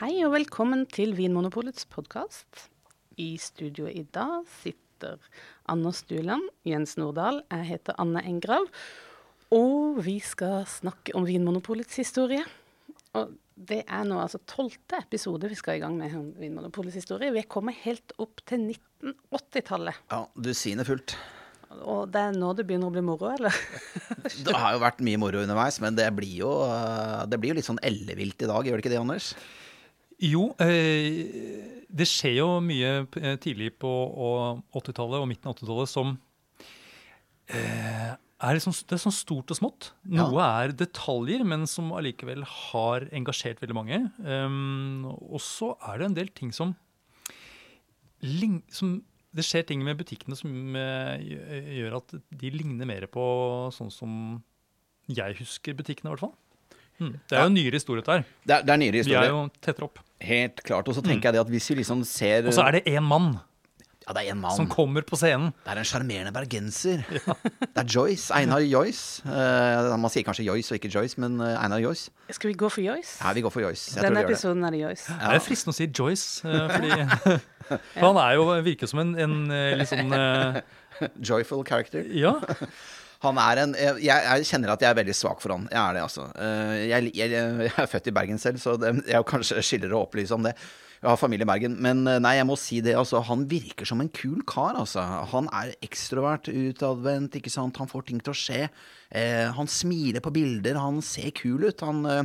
Hei og velkommen til Vinmonopolets podkast. I studio i dag sitter Anna Stuland, Jens Nordahl, jeg heter Anne Engrav. Og vi skal snakke om Vinmonopolets historie. Og det er nå altså tolvte episode vi skal i gang med om Vinmonopolets historie. Vi er kommet helt opp til 1980-tallet. Ja, du sier det fullt. Og det er nå det begynner å bli moro, eller? Det har jo vært mye moro underveis, men det blir jo, eh, det blir jo litt sånn ellevilt i dag, gjør det ikke det, Anders? Jo, eh, det skjer jo mye eh, tidlig på 80-tallet og midten av 80-tallet som eh, er liksom, det er sånn stort og smått. Noe er detaljer, men som allikevel har engasjert veldig mange. Um, og så er det en del ting som, som Det skjer ting med butikkene som uh, gjør at de ligner mer på sånn som jeg husker butikkene, i hvert fall. Mm. Det er jo nyere historie, dette her. Det er, det er nyere historie. Vi er jo tettere opp. Helt klart. Og så tenker mm. jeg det at hvis vi liksom ser Og så er det én mann. Ja, det er en mann. Som kommer på scenen. Det er en sjarmerende bergenser. Ja. det er Joyce. Einar Joyce. Uh, man sier kanskje Joyce og ikke Joyce, men uh, Einar Joyce. Skal vi gå for Joyce? Ja, vi går for Joyce. Jeg Denne episoden er det Joyce. Ja. Det er fristende å si Joyce, uh, fordi for han er jo, virker som en, en litt sånn Joyful character. Ja. Han er en jeg, jeg, kjenner at jeg er veldig svak for han. Jeg er det, altså. Jeg, jeg, jeg er født i Bergen selv, så det, jeg kanskje skylder å opplyse om det. Jeg har familie Bergen. Men eh, nei, jeg må si det, altså. Han virker som en kul kar, altså. Han er ekstrovert, utadvendt, ikke sant. Han får ting til å skje. Eh, han smiler på bilder, han ser kul ut. Han, eh,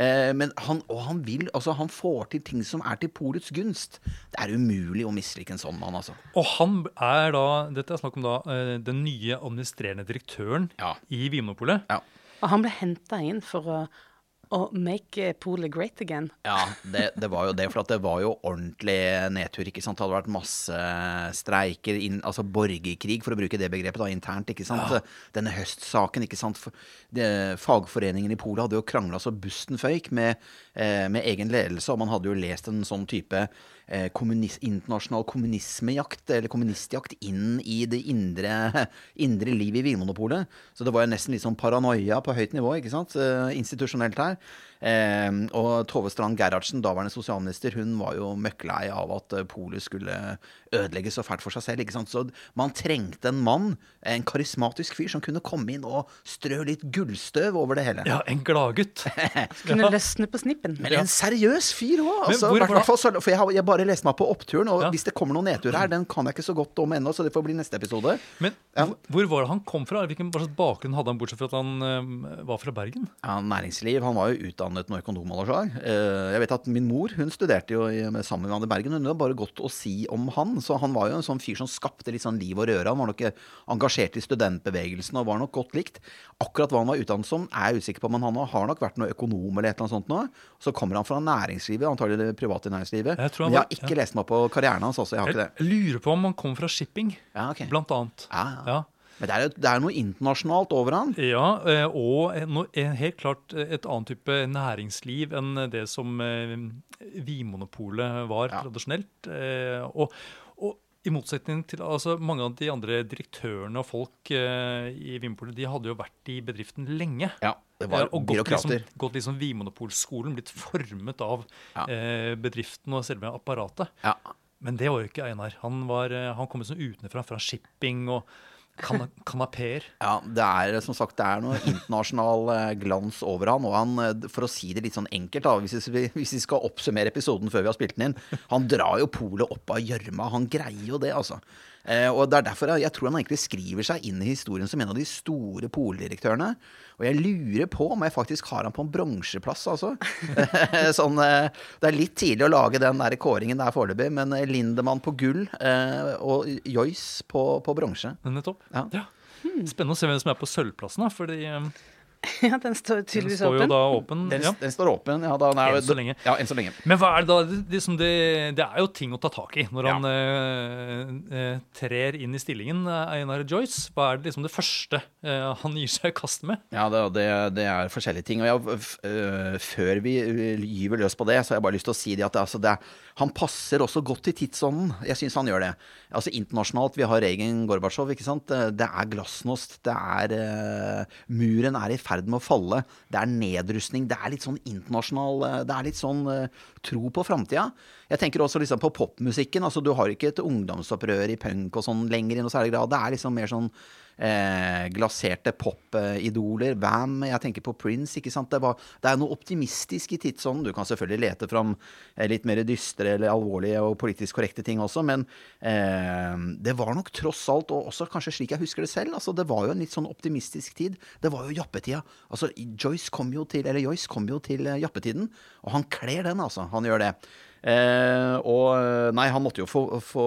eh men han, og han vil Altså, han får til ting som er til polets gunst. Det er umulig å mislike en sånn mann, altså. Og han er da, dette er snakk om da, eh, den nye administrerende direktøren ja. i Vinmonopolet. Ja. Og han ble henta inn for å å make polet great again. Ja, det, det, var jo det. For det var jo ordentlig nedtur. ikke sant? Det hadde vært masse streiker, inn, altså borgerkrig, for å bruke det begrepet, da, internt. ikke sant? Ja. Denne høstsaken. ikke sant? Fagforeningen i Polet hadde jo krangla så busten føyk med, eh, med egen ledelse, og man hadde jo lest en sånn type eh, kommunis internasjonal kommunismejakt, eller kommunistjakt, inn i det indre, indre liv i Vinmonopolet. Så det var jo nesten litt sånn paranoia på høyt nivå, ikke sant, eh, institusjonelt her. Eh, og Tove Strand Gerhardsen, daværende sosialminister, hun var jo møkklei av at eh, polet skulle ødelegge så fælt for seg selv. ikke sant? Så man trengte en mann, en karismatisk fyr, som kunne komme inn og strø litt gullstøv over det hele. Ja, en gladgutt. kunne løsne på snippen. Men en seriøs fyr òg. Altså, for jeg, har, jeg bare leste meg på oppturen, og ja. hvis det kommer noen nedtur her, den kan jeg ikke så godt om ennå, så det får bli neste episode. Men ja. hvor var det han kom fra? Hvilken bakgrunn hadde han, bortsett fra at han uh, var fra Bergen? Ja, Næringsliv. Han var jo utdannet noe økonomallagslag. Eh, jeg vet at min mor hun studerte jo sammen med han i Bergen. Hun har bare godt å si om han. Så han var jo en sånn fyr som skapte litt sånn liv og røre. Han var nok engasjert i studentbevegelsen og var nok godt likt. Akkurat hva han var utdannet som, er jeg usikker på, men han har nok vært noe økonom eller et eller annet sånt nå. Så kommer han fra næringslivet, antagelig det private næringslivet. Jeg men jeg har ikke ja. lest meg på karrieren hans også. Jeg har jeg, ikke det. Jeg lurer på om han kom fra shipping, ja, okay. blant annet. Ja, ja. Men det er, det er, noe internasjonalt over han? Ja, og og helt klart et annet type næringsliv enn det som eh, Vinmonopolet var tradisjonelt. Eh, og, og, i motsetning til altså, mange av de andre direktørene og folk i Vinmonopolet, de hadde jo vært i bedriften lenge. Ja, det var og gått byråkrater. Liksom, gått liksom Vinmonopolskolen, blitt formet av ja. bedriften og selve apparatet. Ja. Men det var jo ikke Einar. Han, var, han kom liksom utenfra, fra shipping og kan kanapeer. Ja, det er som sagt det er noe internasjonal eh, glans over han. Og han, eh, for å si det litt sånn enkelt, da, hvis vi, hvis vi skal oppsummere episoden før vi har spilt den inn Han drar jo polet opp av gjørma. Han greier jo det, altså. Eh, og det er derfor jeg, jeg, tror han egentlig skriver seg inn i historien som en av de store poldirektørene. Og jeg lurer på om jeg faktisk har han på en bronseplass, altså. sånn, eh, det er litt tidlig å lage den der kåringen der foreløpig, men eh, Lindemann på gull eh, og Joyce på, på bronse. Nettopp. Ja. ja. Spennende å se hvem som er på sølvplassen, da. fordi... Ja, den står tydeligvis åpen. Den står jo da åpen. Den, ja. den står åpen, ja. Da, nei, enn så lenge. Ja, enn så lenge. Men hva er det da? Det, det, det er jo ting å ta tak i når han eh, trer inn i stillingen, Einar Joyce. Hva er det liksom det første eh, han gir seg i kast med? Ja, det, det, er forskjellige ting. Og jeg, øh, før vi gyver løs på det, så har jeg bare lyst til å si det at altså, det, han passer også godt i tidsånden. Jeg syns han gjør det. Altså Internasjonalt, vi har Reagan Gorbatsjov, ikke sant. Det er glasnost. Det er Muren er i ferd med med å falle. Det er nedrustning. Det er litt sånn internasjonal eh, Det er litt sånn eh, tro på framtida. Jeg tenker også liksom på popmusikken. altså Du har ikke et ungdomsopprør i punk og sånn lenger i noe særlig grad. Det er liksom mer sånn eh, glaserte popidoler. Vam. Jeg tenker på Prince. ikke sant? Det, var, det er noe optimistisk i tidsånden. Du kan selvfølgelig lete fram eh, litt mer dystre eller alvorlige og politisk korrekte ting også, men eh, det var nok tross alt, og også kanskje slik jeg husker det selv, altså det var jo en litt sånn optimistisk tid. Det var jo jappetida. Altså, Joyce kom jo til, eller Joyce kom jo til eh, jappetiden, og han kler den, altså. Han gjør det. Eh, og nei, han måtte jo få, få,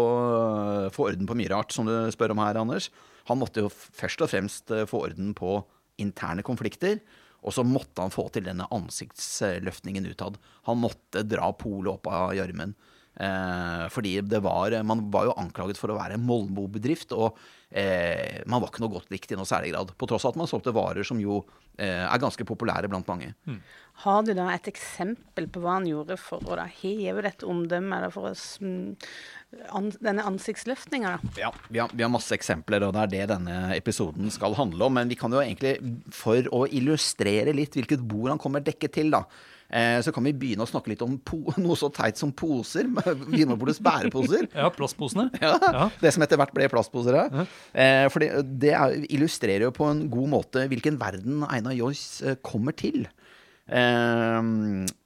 få orden på mye rart, som du spør om her, Anders. Han måtte jo først og fremst eh, få orden på interne konflikter. Og så måtte han få til denne ansiktsløftningen utad. Han måtte dra polet opp av gjørmen. Eh, fordi det var Man var jo anklaget for å være en Molmo-bedrift, og eh, man var ikke noe godt likt i noe særlig grad. På tross av at man solgte varer som jo eh, er ganske populære blant mange. Mm. Har du da et eksempel på hva han gjorde for å da heve dette omdømmet, eller for å an, denne ansiktsløftninga? Ja, vi har, vi har, masse eksempler, og det er det denne episoden skal handle om. Men vi kan jo egentlig, for å illustrere litt hvilket bord han kommer dekket til, da. Eh, så kan vi begynne å snakke litt om noe så teit som poser. Vinmonopolets bæreposer. Ja, plastposene. Ja, ja. Det som etter hvert ble plastposer. Ja. Eh, for det, det illustrerer jo på en god måte hvilken verden Einar Joyce eh, kommer til. Eh,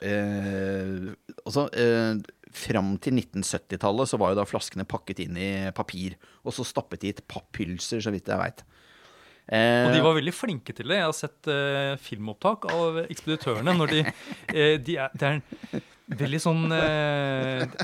eh, altså eh, Fram til 1970-tallet så var jo da flaskene pakket inn i papir. Og så stappet de i et papphylser, så vidt jeg veit. Eh, og de var veldig flinke til det. Jeg har sett eh, filmopptak av ekspeditørene. når de, eh, de er, Det er veldig sånn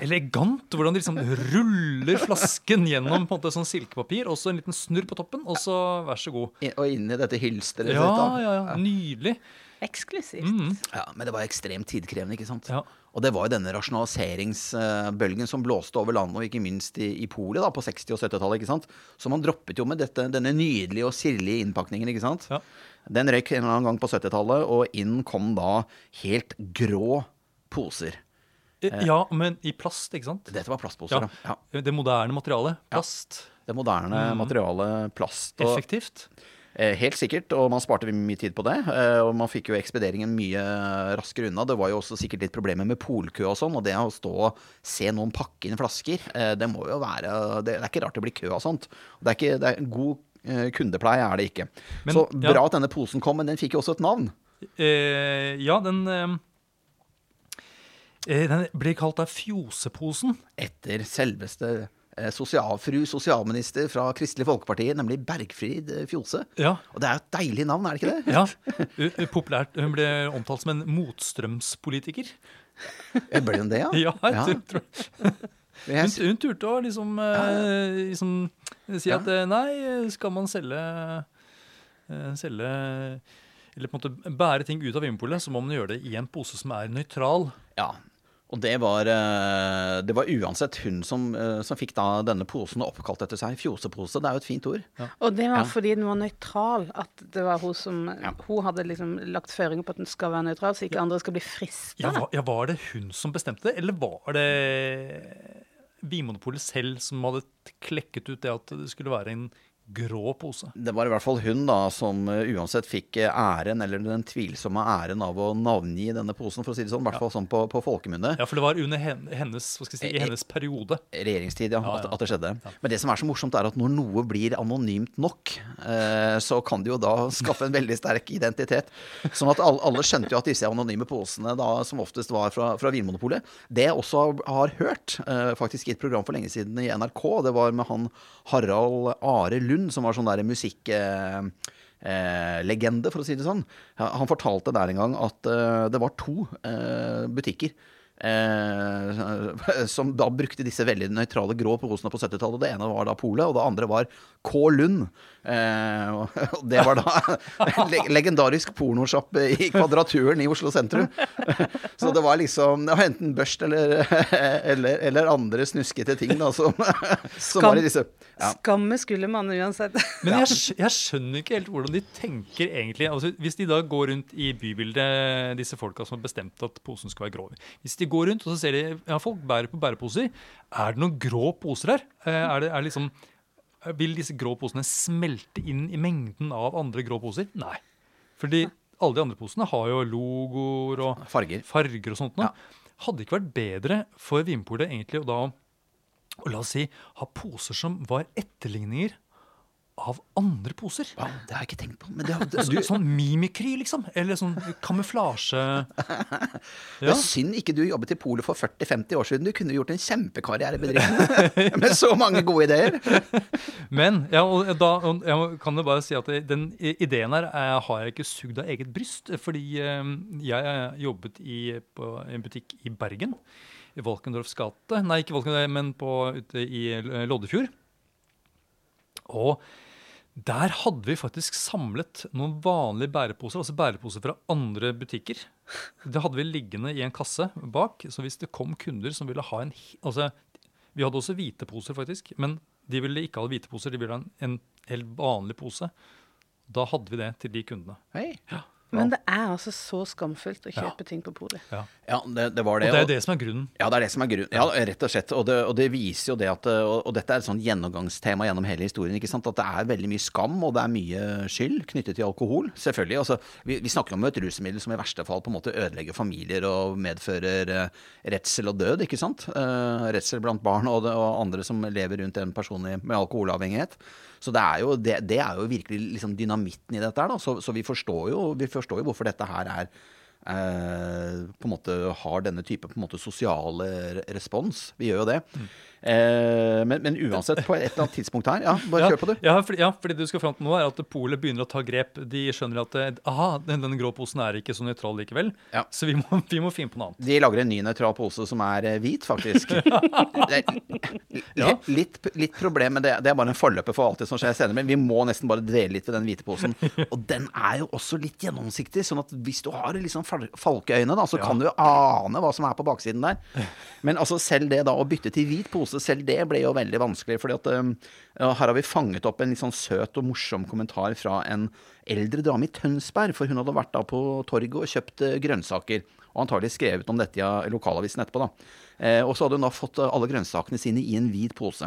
elegant hvordan de liksom ruller flasken gjennom på en måte sånn silkepapir. Og så en liten snurr på toppen, og så vær så god. I, og inn i dette hylsteret ja. Ja, ja, Nydelig. Eksklusivt. Mm. Ja, Men det var ekstremt tidkrevende, ikke sant. Ja. Og det var jo denne rasjonaliseringsbølgen som blåste over landet, og ikke minst i, i Polet da, på 60- og 70-tallet. ikke sant? Så man droppet jo med dette, denne nydelige og sirlige innpakningen. ikke sant? Ja. Den røyk en eller annen gang på 70-tallet, og inn kom da helt grå poser. Eh, ja, men i plast, ikke sant? Dette var plastposer, ja. ja. Det moderne materialet. Plast. Det moderne mm. materialet plast. Og, Effektivt. Eh, helt sikkert, og man sparte mye tid på det. Eh, og man fikk jo ekspederingen mye raskere unna. Det var jo også sikkert litt problemer med polkø og sånn. Og det å stå og se noen pakke inn flasker, eh, det må jo være Det er ikke rart det blir kø og sånt. Det er, ikke, det er god kundepleie er det ikke. Men, Så bra ja. at denne posen kom, men den fikk jo også et navn. Eh, ja, den eh, Den ble kalt da Fjoseposen. Etter selveste Eh, sosialfru sosialminister fra Kristelig Folkeparti, nemlig Bergfrid eh, Fjose. Ja. Og det er jo et deilig navn, er det ikke det? Ja. Populært. Hun ble omtalt som en motstrømspolitiker. Ble hun det, ja? Ja, jeg tror, hun, hun, turte å liksom, eh, liksom si at nei, skal man selge, selge eller på en måte bære ting ut av Vinmonopolet, så må man gjøre det i en pose som er nøytral. Ja, og det var, eh, det var uansett hun som, eh, som fikk da denne posen oppkalt etter seg. Fjosepose, det er jo et fint ord. Ja. Og det var ja. fordi den var nøytral, at det var hun som ja. Hun hadde liksom lagt føringer på at den skal være nøytral, så ikke andre skal bli frista. Ja, var, var det hun som bestemte det, eller var det Vinmonopolet selv som hadde klekket ut det at det skulle være en grå pose. Det var i hvert fall hun da som uh, uansett fikk eh, æren, eller den tvilsomme æren av å navngi denne posen, for å si det sånn. I hvert fall sånn på, på folkemunne. Ja, for det var under hennes, si, i eh, hennes periode. Regjeringstid, ja. ja, ja. At, at, det skjedde. Ja. Men det som er så morsomt, er at når noe blir anonymt nok, eh, så kan det jo da skaffe en veldig sterk identitet. Sånn at alle, alle skjønte jo at disse anonyme posene, da, som oftest var fra, fra Vinmonopolet, det jeg også har hørt, eh, faktisk i et program for lenge siden i NRK, det var med han Harald Are Lund Lund, som var sånn der musikklegende, eh, for å si det sånn. Han fortalte der en gang at eh, det var to eh, butikker Eh, som da brukte disse veldig nøytrale grå posene på 70-tallet. Det ene var da Polet, og det andre var K. Lund. Eh, og det var da legendarisk pornosjappe i Kvadraturen i Oslo sentrum. Så det var liksom det var enten børst eller, eller, eller andre snuskete ting da, som, som var i disse ja. Skamme skulle man uansett. Men jeg, jeg, skjønner ikke helt hvordan de tenker egentlig. Altså, hvis de da går rundt i bybildet, disse folka som har bestemt at posen skal være grå Hvis de går rundt og så ser de ja, folk bærer på bæreposer. Er det noen grå poser her? Eh, er det, er liksom, vil disse grå posene smelte inn i mengden av andre grå poser? Nei. Fordi alle de andre posene har jo logoer og Farger. farger og sånt. Nå. Ja. Hadde det ikke vært bedre for Vinpolet egentlig å da å la oss si, ha poser som var etterligninger av andre poser? Ja, det har jeg ikke tenkt på. Men det, har- Så, du, sånn mimikry, liksom? Eller sånn kamuflasje Det er synd ikke du jobbet i Polet for 40-50 år siden. Du kunne gjort en kjempekarriere i bedriften med så mange gode ideer. Men ja, og da og jeg kan jo bare si at den ideen her eh, har jeg ikke sugd av eget bryst. Fordi eh, jeg har jobbet i, på en butikk i Bergen. I Valkendorfs gate. Nei, ikke Valkendorf, men på, ute i eh, Loddefjord. Og der hadde vi faktisk samlet noen vanlige bæreposer, altså bæreposer fra andre butikker. Det hadde vi liggende i en kasse bak, så hvis det kom kunder som ville ha en altså, Vi hadde også hvite poser, faktisk, men de ville ikke ha hvite poser, de ville ha en, en helt vanlig pose. Da hadde vi det til de kundene. Hei. Men det er altså så skamfullt å kjøpe ting på polet. Ja. Ja, det, det var Og det. det er jo det som er grunnen. Ja, det er det som er grunnen. Ja, rett og slett. Og det, og det viser jo det at og, og dette er et sånn gjennomgangstema gjennom hele historien. ikke sant? At det er veldig mye skam og det er mye skyld knyttet til alkohol. Selvfølgelig. altså, Vi, vi snakker om et rusmiddel som i verste fall på en måte ødelegger familier og medfører uh, redsel og død. ikke sant? Uh, redsel blant barn og, det, og andre som lever rundt en person med alkoholavhengighet. Så det er jo, det, det er jo virkelig liksom dynamitten i dette her. da, Så, så vi, forstår jo, vi forstår jo hvorfor dette her er eh, på en måte har denne type på en måte sosiale respons. Vi gjør jo det. Eh, men, men uansett, på et eller annet tidspunkt her Ja, bare Ja, kjør på, du. Ja, fordi, ja, fordi du skal fram til nå, er at Polet begynner å ta grep. De skjønner at eh, aha, den, den grå posen er ikke så nøytral likevel, Ja. så vi må, vi må finne på noe annet. De lager en ny nøytral pose som er eh, hvit, faktisk. Det er Ja. litt, litt problem, men det, det er bare en forløper for alt det som skjer senere. Men vi må nesten bare dvele litt ved den hvite posen. Og den er jo også litt gjennomsiktig, sånn at hvis du har liksom fal- falkeøyne, da, så kan du ane hva som er på baksiden der. Men altså selv det da å bytte til hvit pose, selv det ble jo veldig vanskelig. fordi at ja, her har vi fanget opp en litt sånn søt og morsom kommentar fra en eldre dame i Tønsberg, for hun hadde vært da på torget og kjøpt eh, grønnsaker. Og antagelig skrevet om dette i lokalavisen etterpå. da. Eh, og så hadde hun da fått eh, alle grønnsakene sine i en hvit pose.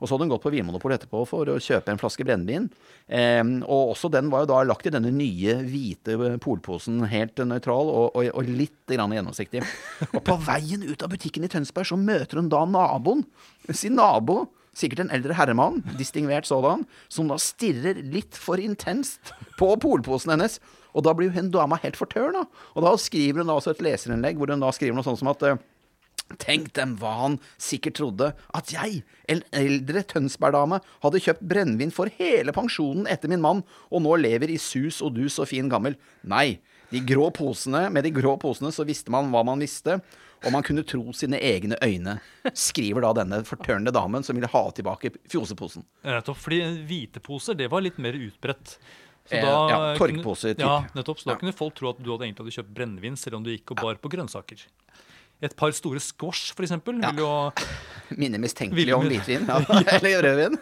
Og så hadde hun gått på Vinmonopolet etterpå for å kjøpe en flaske brennevin. Eh, og også den var jo da lagt i denne nye hvite eh, polposen, helt eh, nøytral og, og, og litt grann gjennomsiktig. Og på veien ut av butikken i Tønsberg så møter hun da naboen. Sin nabo. Sikkert en eldre herremann, distingvert sådan, som da stirrer litt for intenst på polposen hennes. Og da blir hun dama helt fortørna. Og da skriver hun da også et leserinnlegg hvor hun da skriver noe sånt som at eh, Tenk dem hva han sikkert trodde, at jeg, en eldre Tønsberg-dame, hadde kjøpt brennevin for hele pensjonen etter min mann, og nå lever i sus og dus og fin gammel. Nei, de grå posene, med de grå posene så visste man hva man visste, og man kunne tro sine egne øyne, skriver da denne fortørnede damen som ville ha tilbake fjoseposen. Nettopp, fordi hvite poser, det var litt mer utbredt. Så Eh, da ja, torkposer. Ja, nettopp. Så da Ja. kunne folk tro at du hadde egentlig hadde kjøpt brennevin, selv om du gikk og bar på grønnsaker. Et par store squash, eksempel, Ja. jo Minner mistenkelig om hvitvin, ja. eller rødvin.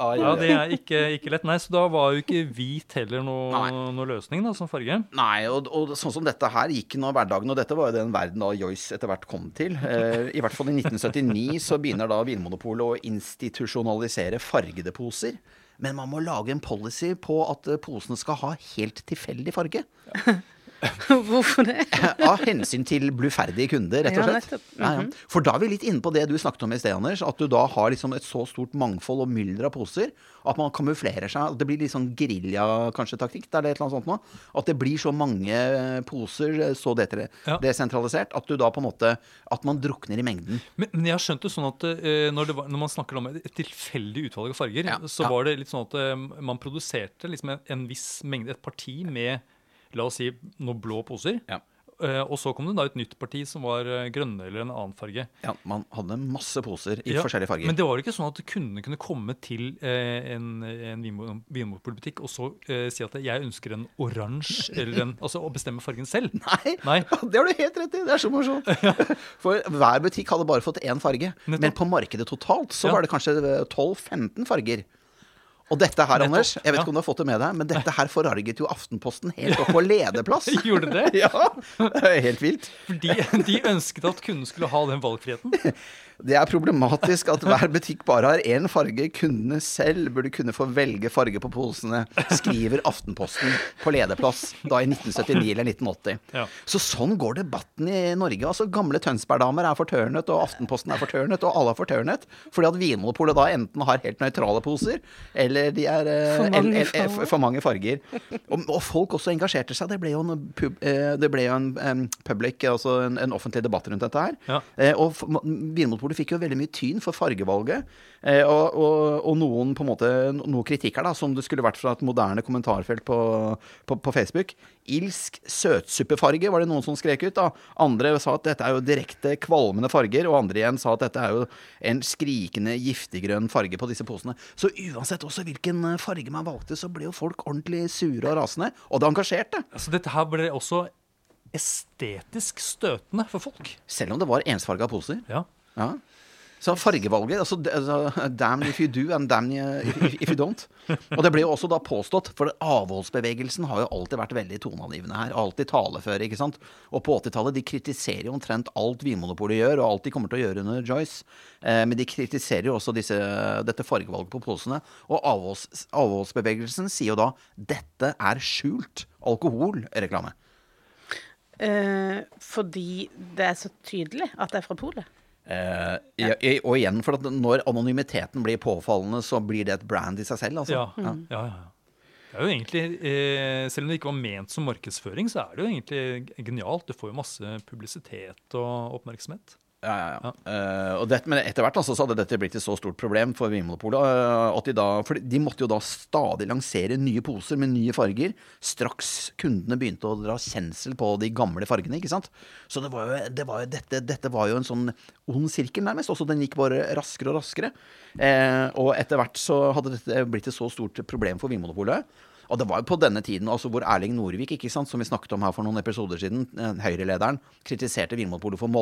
Ah, Ja, det er ikke, ikke lett. Nei, så da var jo ikke hvit heller noe, noe løsning da, som farge. Nei, og, og sånn som dette her gikk nå hverdagen, og dette var jo den verden da Joyce etter hvert kom til. Eh, I hvert fall i 1979 så begynner da Vinmonopolet å institusjonalisere fargede poser. Men man må lage en policy på at eh, posene skal ha helt tilfeldig farge. Hvorfor det? Av hensyn til bluferdige kunder, rett og Ja, slett. nettopp. Mhm. Ja, ja. For da er vi litt inne på det du snakket om i sted, Anders. At du da har liksom et så stort mangfold og mylder av poser at man kamuflerer seg. At det blir litt sånn gerilja kanskje taktikk. Det er det et eller annet sånt nå. At det blir så mange poser, så det- Ja. desentralisert, at du da på en måte At man drukner i mengden. Men, men jeg har skjønt det sånn at uh, når, det var, når man snakker om et tilfeldig utvalg av farger, Ja, så ja. var det litt sånn at uh, man produserte liksom en, en viss mengde, et parti med la oss si noen blå poser. Ja. Uh, og så kom det da et nytt parti som var uh, grønne eller en annen farge. Ja, man hadde masse poser i Ja, forskjellige farger. Men det var jo ikke sånn at kundene kunne komme til uh, en, en vinmo- vinmonopolbutikk og så eh, si at jeg ønsker en oransje, eller en, altså å bestemme fargen selv. Nei, Nei. det har du helt rett i. Det er så morsomt. For hver butikk hadde bare fått én farge. Nettopp. Men på markedet totalt så Ja. var det kanskje 12-15 farger. Og dette her, Nettopp, Anders, jeg vet ikke om du har fått det med deg, men dette her forarget jo Aftenposten helt opp på lederplass. Gjorde det? Ja, helt vilt. Fordi de ønsket at kunden skulle ha den valgfriheten. Det er problematisk at hver butikk bare har én farge. Kundene selv burde kunne få velge farge på posene, skriver Aftenposten på lederplass da i 1979 eller 1980. Ja. Så sånn går debatten i Norge. Altså Gamle Tønsberg-damer er fortørnet, og Aftenposten er fortørnet, og alle er fortørnet. Fordi at Vinmonopolet da enten har helt nøytrale poser, eller de er eh, For mange el- el- farger. for, for mange farger. Og, og folk også engasjerte seg. Det ble jo en, pub, eh, det ble jo en em, public, altså en, en offentlig debatt rundt dette her. Ja. Eh, og Vinmonopolet fikk jo veldig mye tyn for fargevalget. Eh, og, og, og noen på en måte, noe kritikk her, da, som det skulle vært fra et moderne kommentarfelt på, på, på Facebook. Ilsk søtsuppefarge, var det noen som skrek ut. da. Andre sa at dette er jo direkte kvalmende farger, og andre igjen sa at dette er jo en skrikende giftiggrønn farge på disse posene. Så uansett også hvilken eh, farge man valgte, så ble jo folk ordentlig sure og rasende. Og det engasjerte. Altså, dette her ble også estetisk støtende for folk. Selv om det var ensfarga poser. Ja. Ja. Så fargevalget altså, altså, Damn if you do, and damn if, you don't. Og det ble jo også da påstått, for avholdsbevegelsen har jo alltid vært veldig toneangivende her. Alltid taleføre, ikke sant. Og på 80-tallet, de kritiserer jo omtrent alt Vinmonopolet gjør, og alt de kommer til å gjøre under Joyce. Eh, men de kritiserer jo også disse, dette fargevalget på posene. Og avholds, avholdsbevegelsen sier jo da dette er skjult alkoholreklame. Eh, fordi det er så tydelig at det er fra polet. Eh, ja, i- og igjen, for at når anonymiteten blir påfallende, så blir det et brand i seg selv. Altså. Ja, ja, ja, ja. Det er jo egentlig, eh, Selv om det ikke var ment som markedsføring, så er det jo egentlig genialt. Du får jo masse publisitet og oppmerksomhet. Ja, ja, ja. Uh, og det, men etter hvert altså, så hadde dette blitt et så stort problem for Vinmonopolet uh, at de da For de måtte jo da stadig lansere nye poser med nye farger straks kundene begynte å dra kjensel på de gamle fargene, ikke sant. Så det var jo, det var jo dette, dette var jo en sånn ond sirkel, nærmest. Også den gikk bare raskere og raskere. Uh, og etter hvert så hadde dette blitt et så stort problem for Vinmonopolet. Og det var jo på denne tiden altså hvor Erling Norvik, ikke sant, som vi snakket om her for noen episoder siden, Høyre-lederen, kritiserte Vinmonopolet for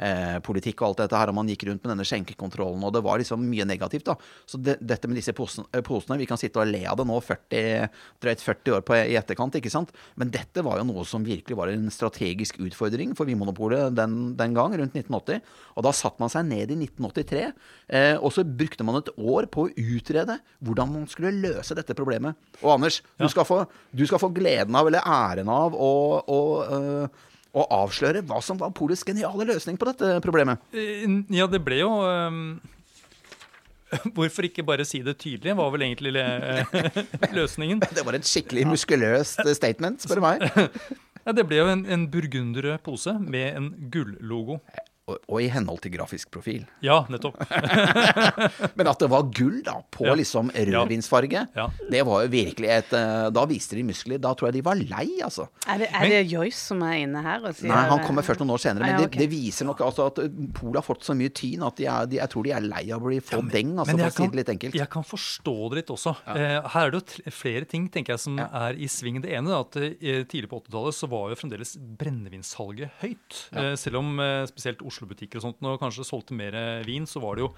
Molbo-politikk og alt dette her, og man gikk rundt med denne skjenkekontrollen, og det var liksom mye negativt, da. Så det, dette med disse posene, eh, posene, vi kan sitte og le av det nå 40, drøyt 40 år på, i etterkant, ikke sant, men dette var jo noe som virkelig var en strategisk utfordring for Vinmonopolet den, den gang, rundt 1980, og da satte man seg ned i 1983, eh, og så brukte man et år på å utrede hvordan man skulle løse dette problemet. Og Anders, du, skal få, du skal få gleden av, eller æren av, å, å, øh, å avsløre hva som var Polets geniale løsning på dette problemet. Eh, Ja, det ble jo um Hvorfor ikke bare si det tydelig, var vel egentlig eh, løsningen. Det var et skikkelig muskuløst statement, spør du meg. Ja, det ble jo en, en burgunderrød pose med en gullogo. Og, og i henhold til grafisk profil. Ja, nettopp. Men at det var gull da, på Ja. liksom rødvinsfarge, Ja. det var jo virkelig et eh, Da viste de muskler. Da tror jeg de var lei, altså. Er det, er det Joyce som er inne her? Og sier, Nei, han kommer først noen år senere. Men Ah, ja, okay. det, det viser nok altså at Polet har fått så mye tyn at de er, de, jeg tror de er lei av å bli få deng, altså, for å si det litt enkelt. jeg kan forstå det litt også. Eh, her er det jo flere ting tenker jeg, som er i sving. Det ene er at eh, tidlig på 80-tallet så var jo fremdeles brennevinssalget høyt. Eh, selv om eh, spesielt Oslo-butikker og sånt nå kanskje solgte mer eh, vin, så var det jo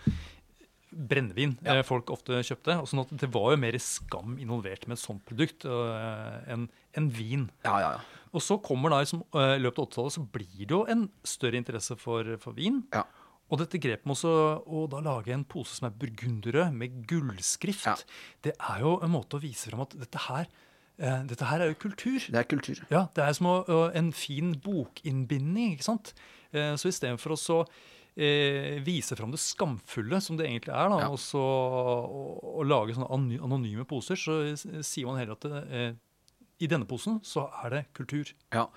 brennevin ja. folk ofte kjøpte. Og sånn at det var jo mer skam involvert med et sånt produkt eh, enn en vin. Ja, ja, ja. Og så kommer da liksom, eh, i løpet av 80-tallet så blir det jo en større interesse for, for vin. Ja. Og dette grepet med å da lage en pose som er burgunderrød med gullskrift, Ja. det er jo en måte å vise fram at dette her, eh, dette her er jo kultur. Det er kultur. Ja, Det er som å, å, en fin bokinnbinding. ikke sant? Eh, så istedenfor å så eh, vise fram det skamfulle som det egentlig er, da, Ja. og så og, og, lage sånne anonyme poser, så sier man heller at det, eh, i denne posen så er det kultur. Ja.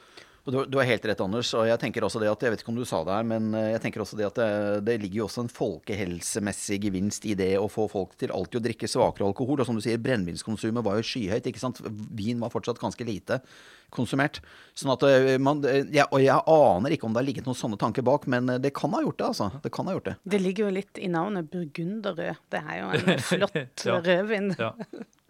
Du, du har helt rett, Anders. Og jeg tenker også det at, jeg vet ikke om du sa det her, men eh, jeg tenker også det at det, det ligger jo også en folkehelsemessig gevinst i det å få folk til alltid å drikke svakere alkohol. Og som du sier, brennevinskonsumet var jo skyhøyt. ikke sant? Vin var fortsatt ganske lite konsumert. Sånn at eh, man, eh, ja, Og jeg aner ikke om det har ligget noen sånne tanker bak, men eh, det kan ha gjort det, altså. Det kan ha gjort det. Det ligger jo litt i navnet burgunderrød. Det er jo en flott Ja. rødvin. Ja.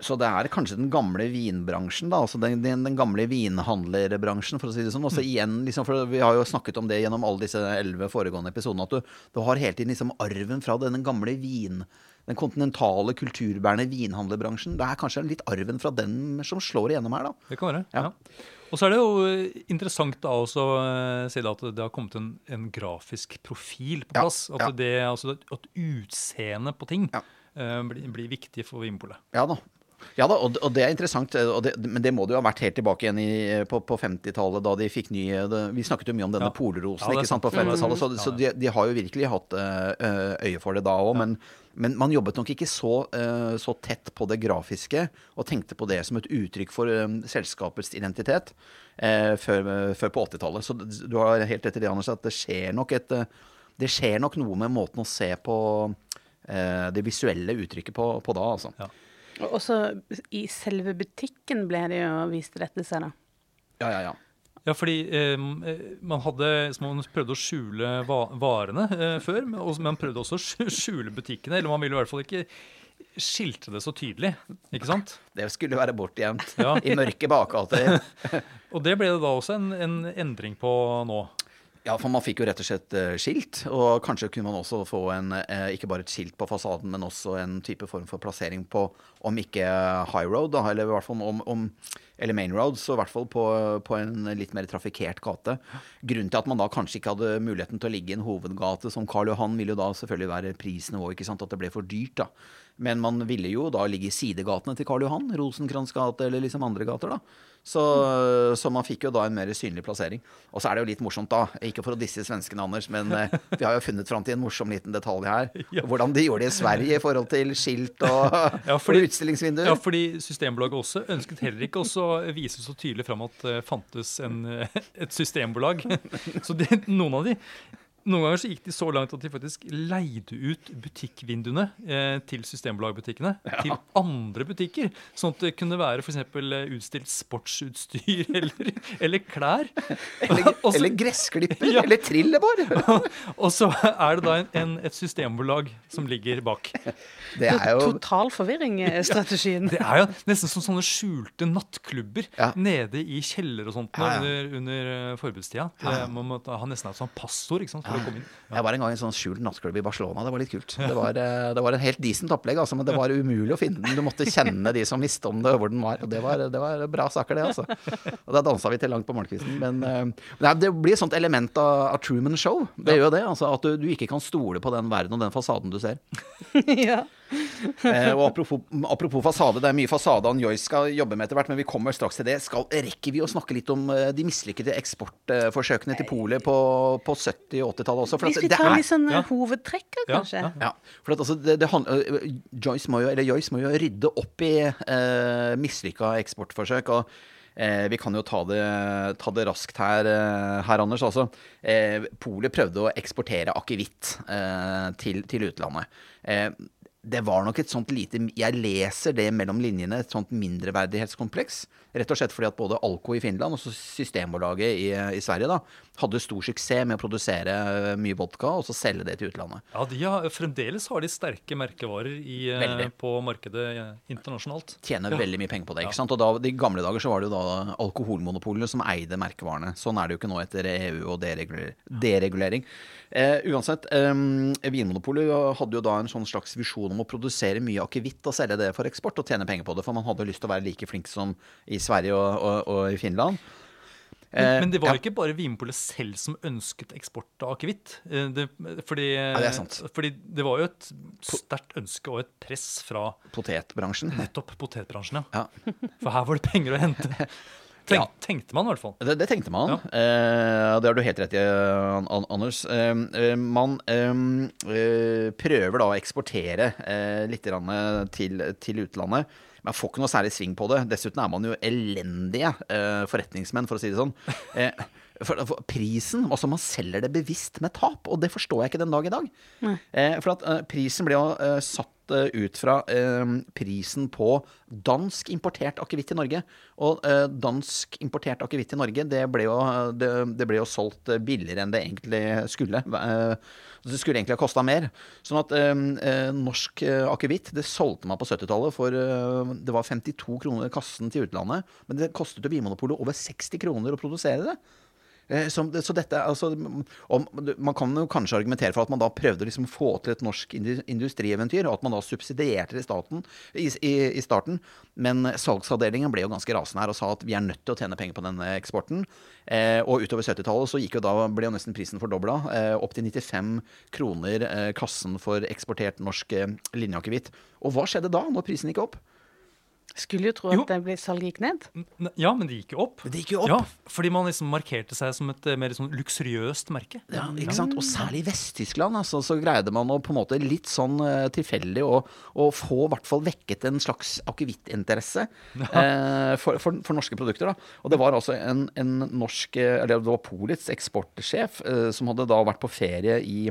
Så det er kanskje den gamle vinbransjen, da. Altså den, den, den gamle vinhandlerbransjen, for å si det sånn. Også igjen, liksom, for Vi har jo snakket om det gjennom alle disse elleve foregående episodene, at du, du har hele tiden liksom arven fra denne gamle vin den kontinentale, kulturbærende vinhandlerbransjen. Det er kanskje litt arven fra den som slår igjennom her, da. Det kan være. Ja. ja. Og så er det jo eh, interessant da også eh, se at det har kommet en, en grafisk profil på Ja, plass. At, ja. det, altså, at utseendet på ting eh, blir, blir viktig for Vinpolet. Ja da. Ja da, og, det er interessant, og det, men det må det jo ha vært helt tilbake igjen i, på, på 50-tallet, da de fikk ny det, Vi snakket jo mye om denne Ja. polrosen Ja, ikke sant, på 50-tallet, så, Mm. så de, de har jo virkelig hatt eh, øye for det da òg. Men, men man jobbet nok ikke så, eh, så tett på det grafiske og tenkte på det som et uttrykk for eh, selskapets identitet eh, før, før på 80-tallet. Så du har helt rett i det, Anders, at det skjer nok et eh, det skjer nok noe med måten å se på eh, det visuelle uttrykket på, på da, altså. Ja. Og også i selve butikken ble det jo vist dette seg, da. Ja, ja, ja. Ja, fordi eh, man hadde så Man prøvde å skjule va varene eh, før, men man prøvde også å skjule butikkene. Eller man ville i hvert fall ikke skilte det så tydelig. Ikke sant? Det skulle være bortgjemt Ja. i mørke bakgater. Og det ble det da også en, en endring på nå. Ja, for man fikk jo rett og slett eh, skilt, og kanskje kunne man også få en, eh, ikke bare et skilt på fasaden, men også en type form for plassering på, om ikke high road, da, eller i hvert fall om, om eller main road, så i hvert fall på, på en litt mer trafikkert gate. Grunnen til at man da kanskje ikke hadde muligheten til å ligge i en hovedgate som Karl Johan, ville jo da selvfølgelig være prisnivå, ikke sant, at det ble for dyrt da. Men man ville jo da ligge i sidegatene til Karl Johan, Rosenkrantz gate eller liksom andre gater da. Så, så man fikk jo da en mer synlig plassering. Og så er det jo litt morsomt da, ikke for å disse svenskene, Anders, men eh, vi har jo funnet fram til en morsom liten detalj her. Hvordan de gjorde det i Sverige i forhold til skilt og, Ja, fordi- og utstillingsvinduer. Ja, fordi Systembolaget også ønsket heller ikke å vise så tydelig fram at det fantes en, eh, et systembolag. Så det, noen av de noen ganger så gikk de så langt at de faktisk leide ut butikkvinduene eh, til Systembolagbutikkene til andre butikker. Sånn at det kunne være f.eks. utstilt sportsutstyr eller, eller klær. Eller, Og så- eller gressklipper, Ja. eller trillebår. Og så er det da en, en, et systembolag som ligger bak. Det er jo Total forvirring-strategien. strategien. Det er jo nesten som sånne skjulte nattklubber Ja. nede i kjeller og sånt Ja, ja. under, under eh, forbudstida. Det, Man må ta- ha nesten et sånt passord ikke sant, for å komme inn. Jeg var en gang i en sånn skjult nattklubb i Barcelona. Det var litt kult. Det var, eh, det var en helt decent opplegg, altså, men det var umulig å finne den. Du måtte kjenne de som visste om det, hvor den var. Og det var, det var bra saker, det, altså. Og da dansa vi til langt på morgenkvisten. Men eh, nei, det blir et sånt element av, av Truman Show. Det gjør jo det. Altså, at du, du ikke kan stole på den verden og den fasaden du ser. ja. Eh, og apropos, apropos fasade, det er mye fasade han Joyce skal jobbe med etter hvert, men vi kommer straks til det. Skal, rekker vi å snakke litt om eh, de mislykkede eksportforsøkene til Polet på, på 70- og 80-tallet også? For Hvis at vi det tar er- litt sånn ja. hovedtrekker, kanskje. ja. ja, for at altså, det, det han, Joyce, må jo, eller Joyce må jo rydde opp i eh, mislykka eksportforsøk. og eh, Vi kan jo ta det, ta det raskt her, eh, her Anders. Altså, eh, Polet prøvde å eksportere akevitt eh, til, til utlandet. Det var nok et sånt lite Jeg leser det mellom linjene, et sånt mindreverdighetskompleks. Rett og slett fordi at både Alco i Finland og Systembolaget i, i Sverige da, hadde stor suksess med å produsere mye vodka og så selge det til utlandet. Ja, de har, Fremdeles har de sterke merkevarer i, eh, på markedet eh, internasjonalt. tjener Ja. veldig mye penger på det. ikke sant? Og da, I gamle dager så var det jo da alkoholmonopolene som eide merkevarene. Sånn er det jo ikke nå etter EU og dereguler deregulering. Eh, uansett, eh, Vinmonopolet hadde jo da en sånn slags visjon om å produsere mye akevitt og selge det for eksport og tjene penger på det, for man hadde lyst til å være like flink som i Sverige og, og, og i Finland. Men, Eh, men det var ja. ikke bare Vinpolet selv som ønsket eksport av akevitt. Eh, det- Fordi, det er sant. fordi det var jo et sterkt ønske og et press fra Potetbransjen. nettopp potetbransjen. Ja. Ja. For her var det penger å hente. Tenk, Ja. Tenkte man i hvert fall. Det, det tenkte man. Eh, det har du helt rett i, An- An- Anders. Eh, eh, man eh, eh, prøver da å eksportere eh, litt til, til utlandet. Man får ikke noe særlig sving på det. Dessuten er man jo elendige eh, forretningsmenn, for å si det sånn. Eh, for, for prisen, altså Man selger det bevisst med tap, og det forstår jeg ikke den dag i dag. Eh, for at eh, prisen blir jo eh, satt eh, ut fra eh, prisen på dansk importert akevitt i Norge. Og eh, dansk importert akevitt i Norge, det ble, jo, det, det ble jo solgt billigere enn det egentlig skulle. Det skulle egentlig ha kosta mer. Sånn at norsk akevitt, det solgte man på 70-tallet for Det var 52 kroner kassen til utlandet, men det kostet jo Vinmonopolet over 60 kroner å produsere det. Eh, som, så dette, altså, om, Man kan jo kanskje argumentere for at man da prøvde å liksom få til et norsk industrieventyr, og at man da subsidierte det i, staten, i, i, i starten. Men salgsavdelingen ble jo ganske rasende her og sa at vi er nødt til å tjene penger på denne eksporten. Eh, og utover 70-tallet så gikk jo da, ble jo nesten prisen fordobla. Eh, opp til 95 kroner eh, kassen for eksportert norsk eh, linjeakevitt. Og hva skjedde da, når prisen gikk opp? Skulle jo tro at jo. ble salget gikk ned. N- Ja, men det gikk jo opp. Det gikk jo opp. Ja, fordi man liksom markerte seg som et eh, mer sånn luksuriøst merke. Ja, ikke sant? Og særlig i Vest-Tyskland altså, så greide man å på en måte litt sånn uh, tilfeldig å, å få i hvert fall vekket en slags akevittinteresse eh, for, for, for norske produkter. Da. Og det var altså en, en norsk Eller det var Polits eksportsjef uh, som hadde da vært på ferie i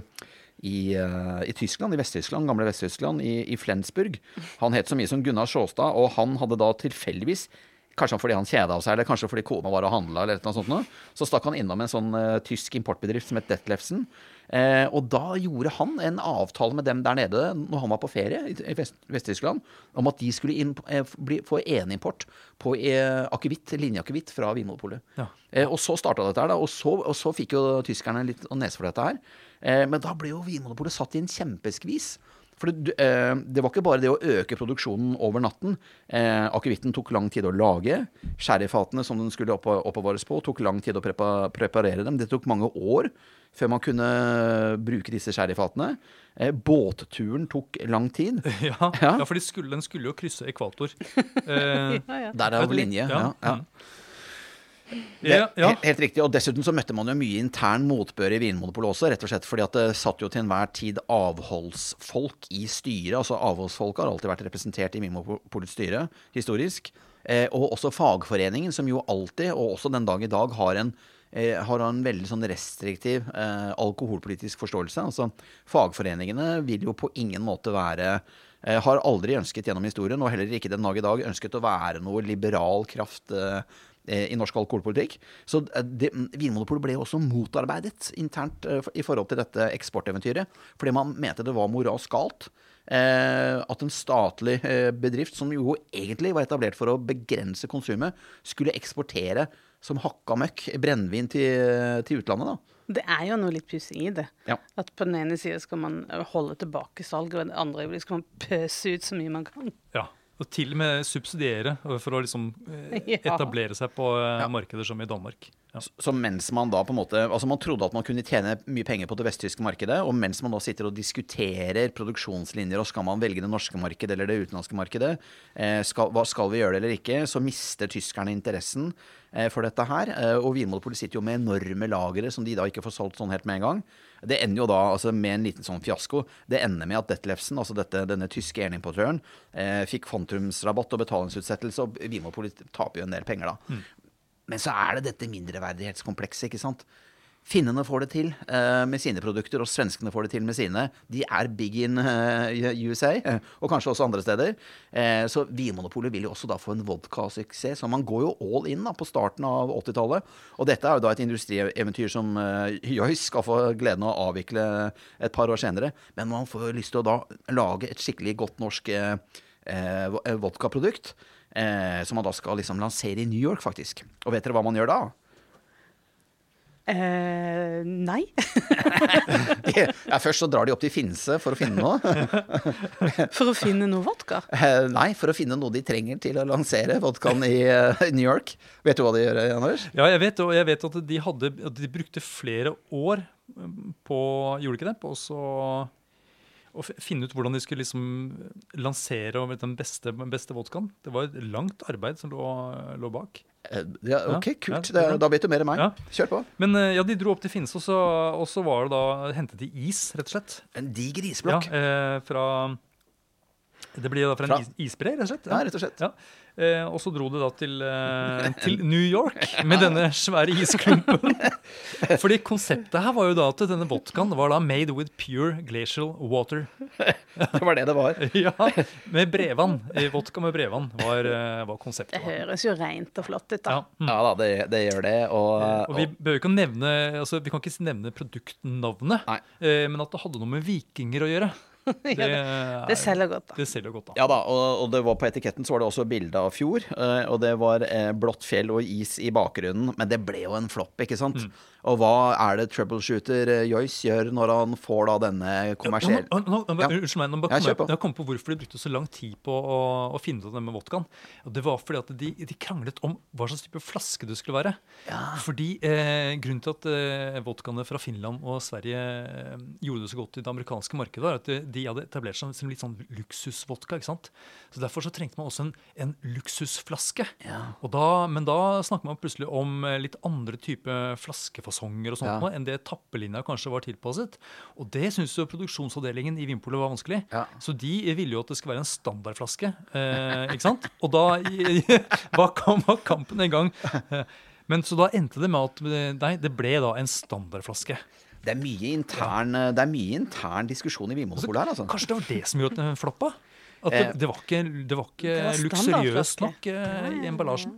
i, eh, i Tyskland, i Vest-Tyskland, gamle Vest-Tyskland, i, i Flensburg. Han het så mye som Gunnar Sjåstad, og han hadde da tilfeldigvis Kanskje fordi han kjeda seg, eller kanskje fordi kona var og handla, eller noe sånt, noe, så stakk han innom en sånn uh, tysk importbedrift som het Detlefsen. Eh, og da gjorde han en avtale med dem der nede når han var på ferie i, i Vest- Vest-Tyskland, om at de skulle inn, eh, bli, få enimport på eh, akevitt, linjeakevitt fra Vinmonopolet. Ja. Eh, og så starta dette her, da, og så, og så fikk jo tyskerne litt nese for dette her. Eh, men da ble jo Vinmonopolet satt i en kjempeskvis. For det, eh, det var ikke bare det å øke produksjonen over natten. Eh, Akevitten tok lang tid å lage. Sherryfatene som den skulle opp, oppbevares på, tok lang tid å prepa, preparere dem. Det tok mange år før man kunne bruke disse sherryfatene. Eh, båtturen tok lang tid. Ja, Ja. ja for de skulle, den skulle jo krysse ekvator. Eh, Ja, ja. Der er jo linje. Ja, ja. Ja, ja. he- Helt riktig. Og dessuten så møtte man jo mye intern motbør i Vinmonopolet også, rett og slett fordi at det satt jo til enhver tid avholdsfolk i styret. Altså avholdsfolk har alltid vært representert i Vinmonopolets styre, historisk. Eh, og også fagforeningen, som jo alltid, og også den dag i dag, har en eh, har en veldig sånn restriktiv eh, alkoholpolitisk forståelse. Altså, fagforeningene vil jo på ingen måte være eh, Har aldri ønsket gjennom historien, og heller ikke den dag i dag, ønsket å være noe liberal kraft eh, eh, i norsk alkoholpolitikk. Så eh, det, Vinmonopolet ble også motarbeidet internt eh, i forhold til dette eksporteventyret, fordi man mente det var moralsk galt. Eh, at en statlig eh, bedrift, som jo egentlig var etablert for å begrense konsumet, skulle eksportere som hakka møkk brennevin til, til utlandet. da. Det er jo noe litt pussig i det. Ja. At på den ene sida skal man eh, holde tilbake salget, og på det andre skal man pøse ut så mye man kan. ja. Og til og med subsidiere eh, for å liksom eh, etablere seg på ja. markeder som i Danmark. Ja. Så mens man da på en måte Altså man trodde at man kunne tjene mye penger på det vesttyske markedet, og mens man da sitter og diskuterer produksjonslinjer og skal man velge det norske markedet eller det utenlandske markedet, eh, skal, hva skal vi gjøre det eller ikke, så mister tyskerne interessen eh, for dette her. Eh, og Vinmonopolet sitter jo med enorme lagre som de da ikke får solgt sånn helt med en gang. Det ender jo da altså med en liten sånn fiasko. Det ender med at Detlefsen, altså dette, denne tyske eneimportøren, eh, fikk fontrumsrabatt og betalingsutsettelse, og Vinmonopolet taper jo en del penger da. Men så er det dette mindreverdighetskomplekset, ikke sant. Finnene får det til uh, med sine produkter, og svenskene får det til med sine. De er big in uh, USA, eh, og kanskje også andre steder. Uh, så Vinmonopolet vil jo også da få en vodkasuksess. Så man går jo all in da, på starten av 80-tallet. Og dette er jo da et industrieventyr som eh, Joyce skal få gleden av å avvikle et par år senere. Men man får jo lyst til å da lage et skikkelig godt norsk eh, eh, eh, vodkaprodukt. Eh, som man da skal liksom lansere i New York, faktisk. Og vet dere hva man gjør da? Eh, nei. ja, først så drar de opp til Finse for å finne noe. For å finne noe vodka. Eh, Nei, for å finne noe de trenger til å lansere vodkaen i uh, New York. Vet du hva de gjør, Anders? Ja, jeg vet, og jeg vet at de, hadde, at de brukte flere år um, på Gjorde de ikke det? På også å finne ut hvordan de skulle liksom lansere den beste, beste vodkaen. Det var et langt arbeid som lå, lå bak. Eh, Ja, ok, kult. ja, da vet du mer enn meg. Ja. Kjør på. Men eh, ja, de dro opp til Finse, og så, og så var det da hentet de is, rett og slett. En diger Ja, isblokk. eh, fra Det blir da fra en Fra- is, isbre, rett og slett. Ja, rett og slett. Eh, og så dro det da til, eh, til New York med denne svære isklumpen. Fordi konseptet her var jo da at denne vodkaen var da made with pure glacial water. Det var det det var. Ja, Med brevann. Eh, Vodka med brevann var, eh, var konseptet. Det høres jo rent og flott ut, da. Ja. Mm. Ja da, det, det gjør det. Og, Og vi bør ikke nevne altså Vi kan ikke nevne produktnavnet, eh, men at det hadde noe med vikinger å gjøre. Det, er- Det selger godt, da. Det selger godt, da. Ja da, og, og det var på etiketten så var det også bilde av fjord, eh, og det var eh, blått fjell og is i bakgrunnen, men det ble jo en flopp, ikke sant? Mm. Og hva er det troubleshooter eh, Joyce gjør når han får da denne kommersielle Ja, Ja. Unnskyld meg, jeg, har jeg kom på hvorfor de brukte så lang tid på å, å finne ut av det med vodkaen. Det var fordi at de, de kranglet om hva slags type flaske det skulle være. Fordi eh, Grunnen til at eh, vodkaene fra Finland og Sverige eh, gjorde det så godt i det amerikanske markedet, var at de, de hadde etablert seg som litt sånn luksusvodka. ikke sant? Så Derfor så trengte man også en, en luksusflaske. Og da, men da snakker man plutselig om eh, litt andre type flaskefasonger og sånt Ja. nå, enn det tappelinja kanskje var tilpasset. Og det syns jo produksjonsavdelingen i Vinpolet var vanskelig. Ja. Så de ville jo at det skulle være en standardflaske. Eh, ikke sant? Og da var, kampen en gang. Eh, Men så da endte det med at eh, nei, det ble da en standardflaske. Det er mye intern, det er mye intern diskusjon i Vinmonopolet her, altså. Kanskje det var det som gjorde at den floppa? At det, Eh, det var ikke, det var ikke Det var luksuriøst nok eh, i emballasjen.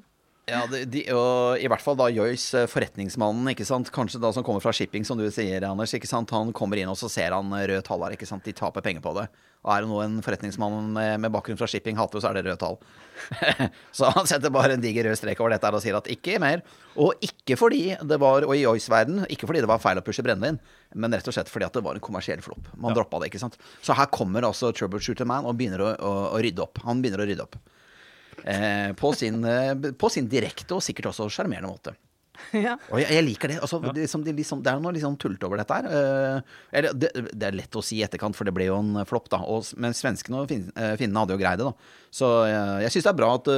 Ja, de, de, og I hvert fall da Joyce, eh, forretningsmannen, ikke sant? kanskje da som kommer fra shipping, som du sier, Anders. ikke sant? Han kommer inn og så ser han røde tall her. ikke sant? De taper penger på det. Og er det noe en forretningsmann med, med bakgrunn fra shipping hater, så er det røde tall. så han setter bare en diger rød strek over dette her og sier at ikke mer. Og ikke fordi det var, og i Joyce-verden, ikke fordi det var feil å pushe brennevin, men rett og slett fordi at det var en kommersiell flopp. Man Ja. droppa det, ikke sant. Så her kommer altså Troubleshooter Man og begynner å, å, å rydde opp. Han begynner å rydde opp. Eh, på, sin, eh, på sin direkte og sikkert også sjarmerende måte. Ja. Og jeg, jeg liker det. Altså, det, liksom, de, liksom, det er noe liksom tullete over dette her. Uh, det, det er lett å si i etterkant, for det ble jo en flopp, da. Og, men svenskene og fin, finnene hadde jo greid det, da. Så uh, jeg syns det er bra at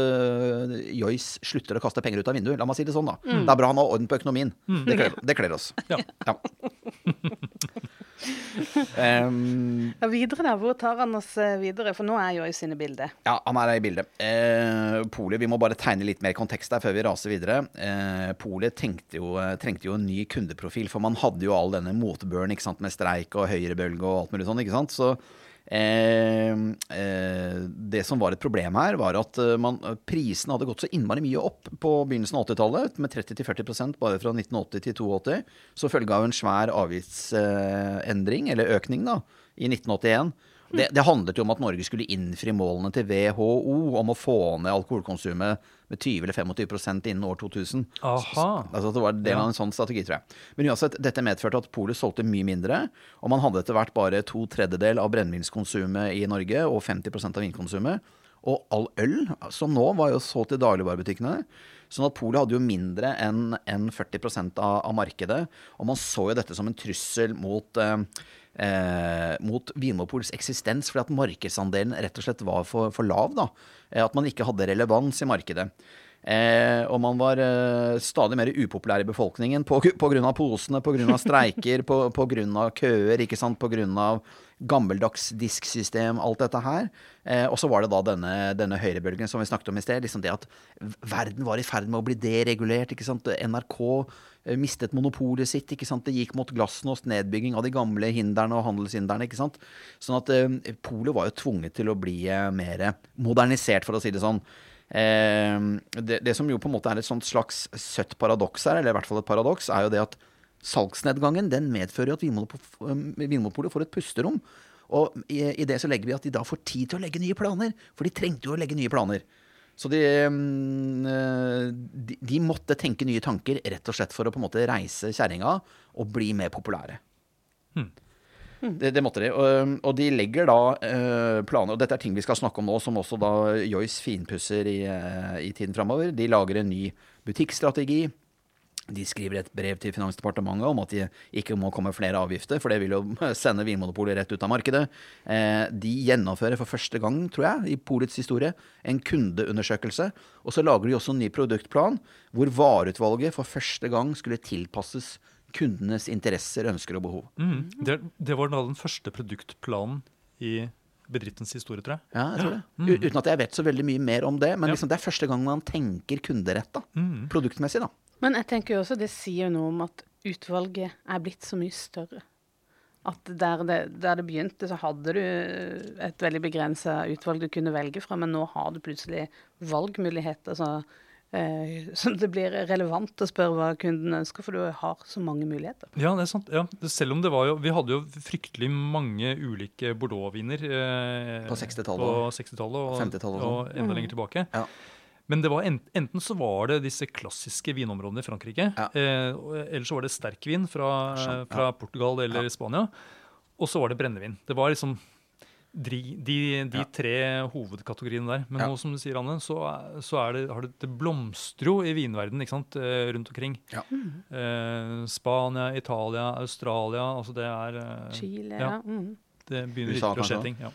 Joyce slutter å kaste penger ut av vinduet. La meg si det sånn, da. Det er bra han har orden på økonomien. Det, kler, det kler oss. Ja. Em, ja, videre der. Hvor tar han oss eh, videre? For nå er Joyce inne i bildet. Ja, han er i bildet. Eh, Polet, Vi må bare tegne litt mer kontekst der før vi raser videre. Eh, Polet trengte jo en ny kundeprofil, for man hadde jo all denne motbøren ikke sant, med streik og høyrebølge og alt mulig sånn. ikke sant? Så eh, eh, det som var et problem her, var at eh, man, prisene hadde gått så innmari mye opp på begynnelsen av 80-tallet, med 30-40% bare fra 1980 til 82, så følge av en svær avgiftsendring, eller økning, da, i 1981. Det, det handlet jo om at Norge skulle innfri målene til WHO om å få ned alkoholkonsumet med 20 eller 25% innen år 2000. Aha. Altså Det var del av en sånn strategi, tror jeg. Men uansett, dette medførte at polet solgte mye mindre. Og man hadde etter hvert bare to tredjedel av brennevinskonsumet i Norge og 50% av vinkonsumet. Og all øl, som nå, var jo solgt i dagligvarebutikkene. Sånn at polet hadde jo mindre enn 40 av, av markedet. Og man så jo dette som en trussel mot eh, eh, mot Vinmopols eksistens, fordi at markedsandelen rett og slett var for, for lav. da. Eh, At man ikke hadde relevans i markedet. Eh, og man var eh, stadig mer upopulær i befolkningen på, på posene, på grunn av streiker, av køer, ikke sant, av gammeldags disksystem, alt dette her. Eh, og så var det da denne, denne høyrebølgen som vi snakket om i sted. liksom Det at verden var i ferd med å bli deregulert. ikke sant, NRK mistet monopolet sitt. ikke sant, Det gikk mot glasnost, nedbygging av de gamle hindrene og handelshindrene. ikke sant, Sånn at eh, polet var jo tvunget til å bli eh, mer modernisert, for å si det sånn. Eh, det, det som jo på en måte er et slags søtt paradoks her, eller i hvert fall et paradoks, er jo det at salgsnedgangen den medfører jo at eh, Vinmonopolet får et pusterom. Og i, i det så legger vi at de da får tid til å legge nye planer. For de trengte jo å legge nye planer. Så de, mm, eh, de, de måtte tenke nye tanker rett og slett for å på en måte reise kjerringa og bli mer populære. Det, det måtte de. Og, og de legger da eh, planer, og dette er ting vi skal snakke om nå, som også da Joyce finpusser i, eh, i tiden framover. De lager en ny butikkstrategi. De skriver et brev til Finansdepartementet om at de ikke må komme flere avgifter, for det vil jo sende Vinmonopolet rett ut av markedet. Eh, de gjennomfører for første gang, tror jeg, i polets historie, en kundeundersøkelse. Og så lager de også en ny produktplan, hvor vareutvalget for første gang skulle tilpasses kundenes interesser, ønsker og behov. Mm. Det, det var da den første produktplanen i bedriftens historie, tror jeg. Ja, jeg tror det. U- Uten at jeg vet så veldig mye mer om det, men liksom det er første gang man tenker kunderetta. Produktmessig, da. Men jeg tenker jo også det sier jo noe om at utvalget er blitt så mye større. At der det, der det begynte, så hadde du et veldig begrensa utvalg du kunne velge fra, men nå har du plutselig valgmuligheter. Så Eh, så det blir relevant å spørre hva kunden ønsker, for du har så mange muligheter. Ja, det er sant. Ja. Selv om det var jo Vi hadde jo fryktelig mange ulike Bordeaux-viner eh, På 60-tallet på og 60-tallet og, 50-tallet og og, sånn. enda lenger tilbake. Ja. Men det var enten, enten så var det disse klassiske vinområdene i Frankrike, Ja. eh, eller så var det sterkvin fra, Skjønner, ja. fra Portugal eller Ja. Spania, og så var det brennevin. Det var liksom de, de, de Ja. tre hovedkategoriene der. Men Ja. nå, som du sier, Anne, så, så er det, har det, det blomstrer jo i vinverden ikke sant, eh, rundt omkring. Ja. Eh, Spania, Italia, Australia. altså det er eh, Chile, Ja. ja. Mm. Det begynner virkelig å skje ting. Ja.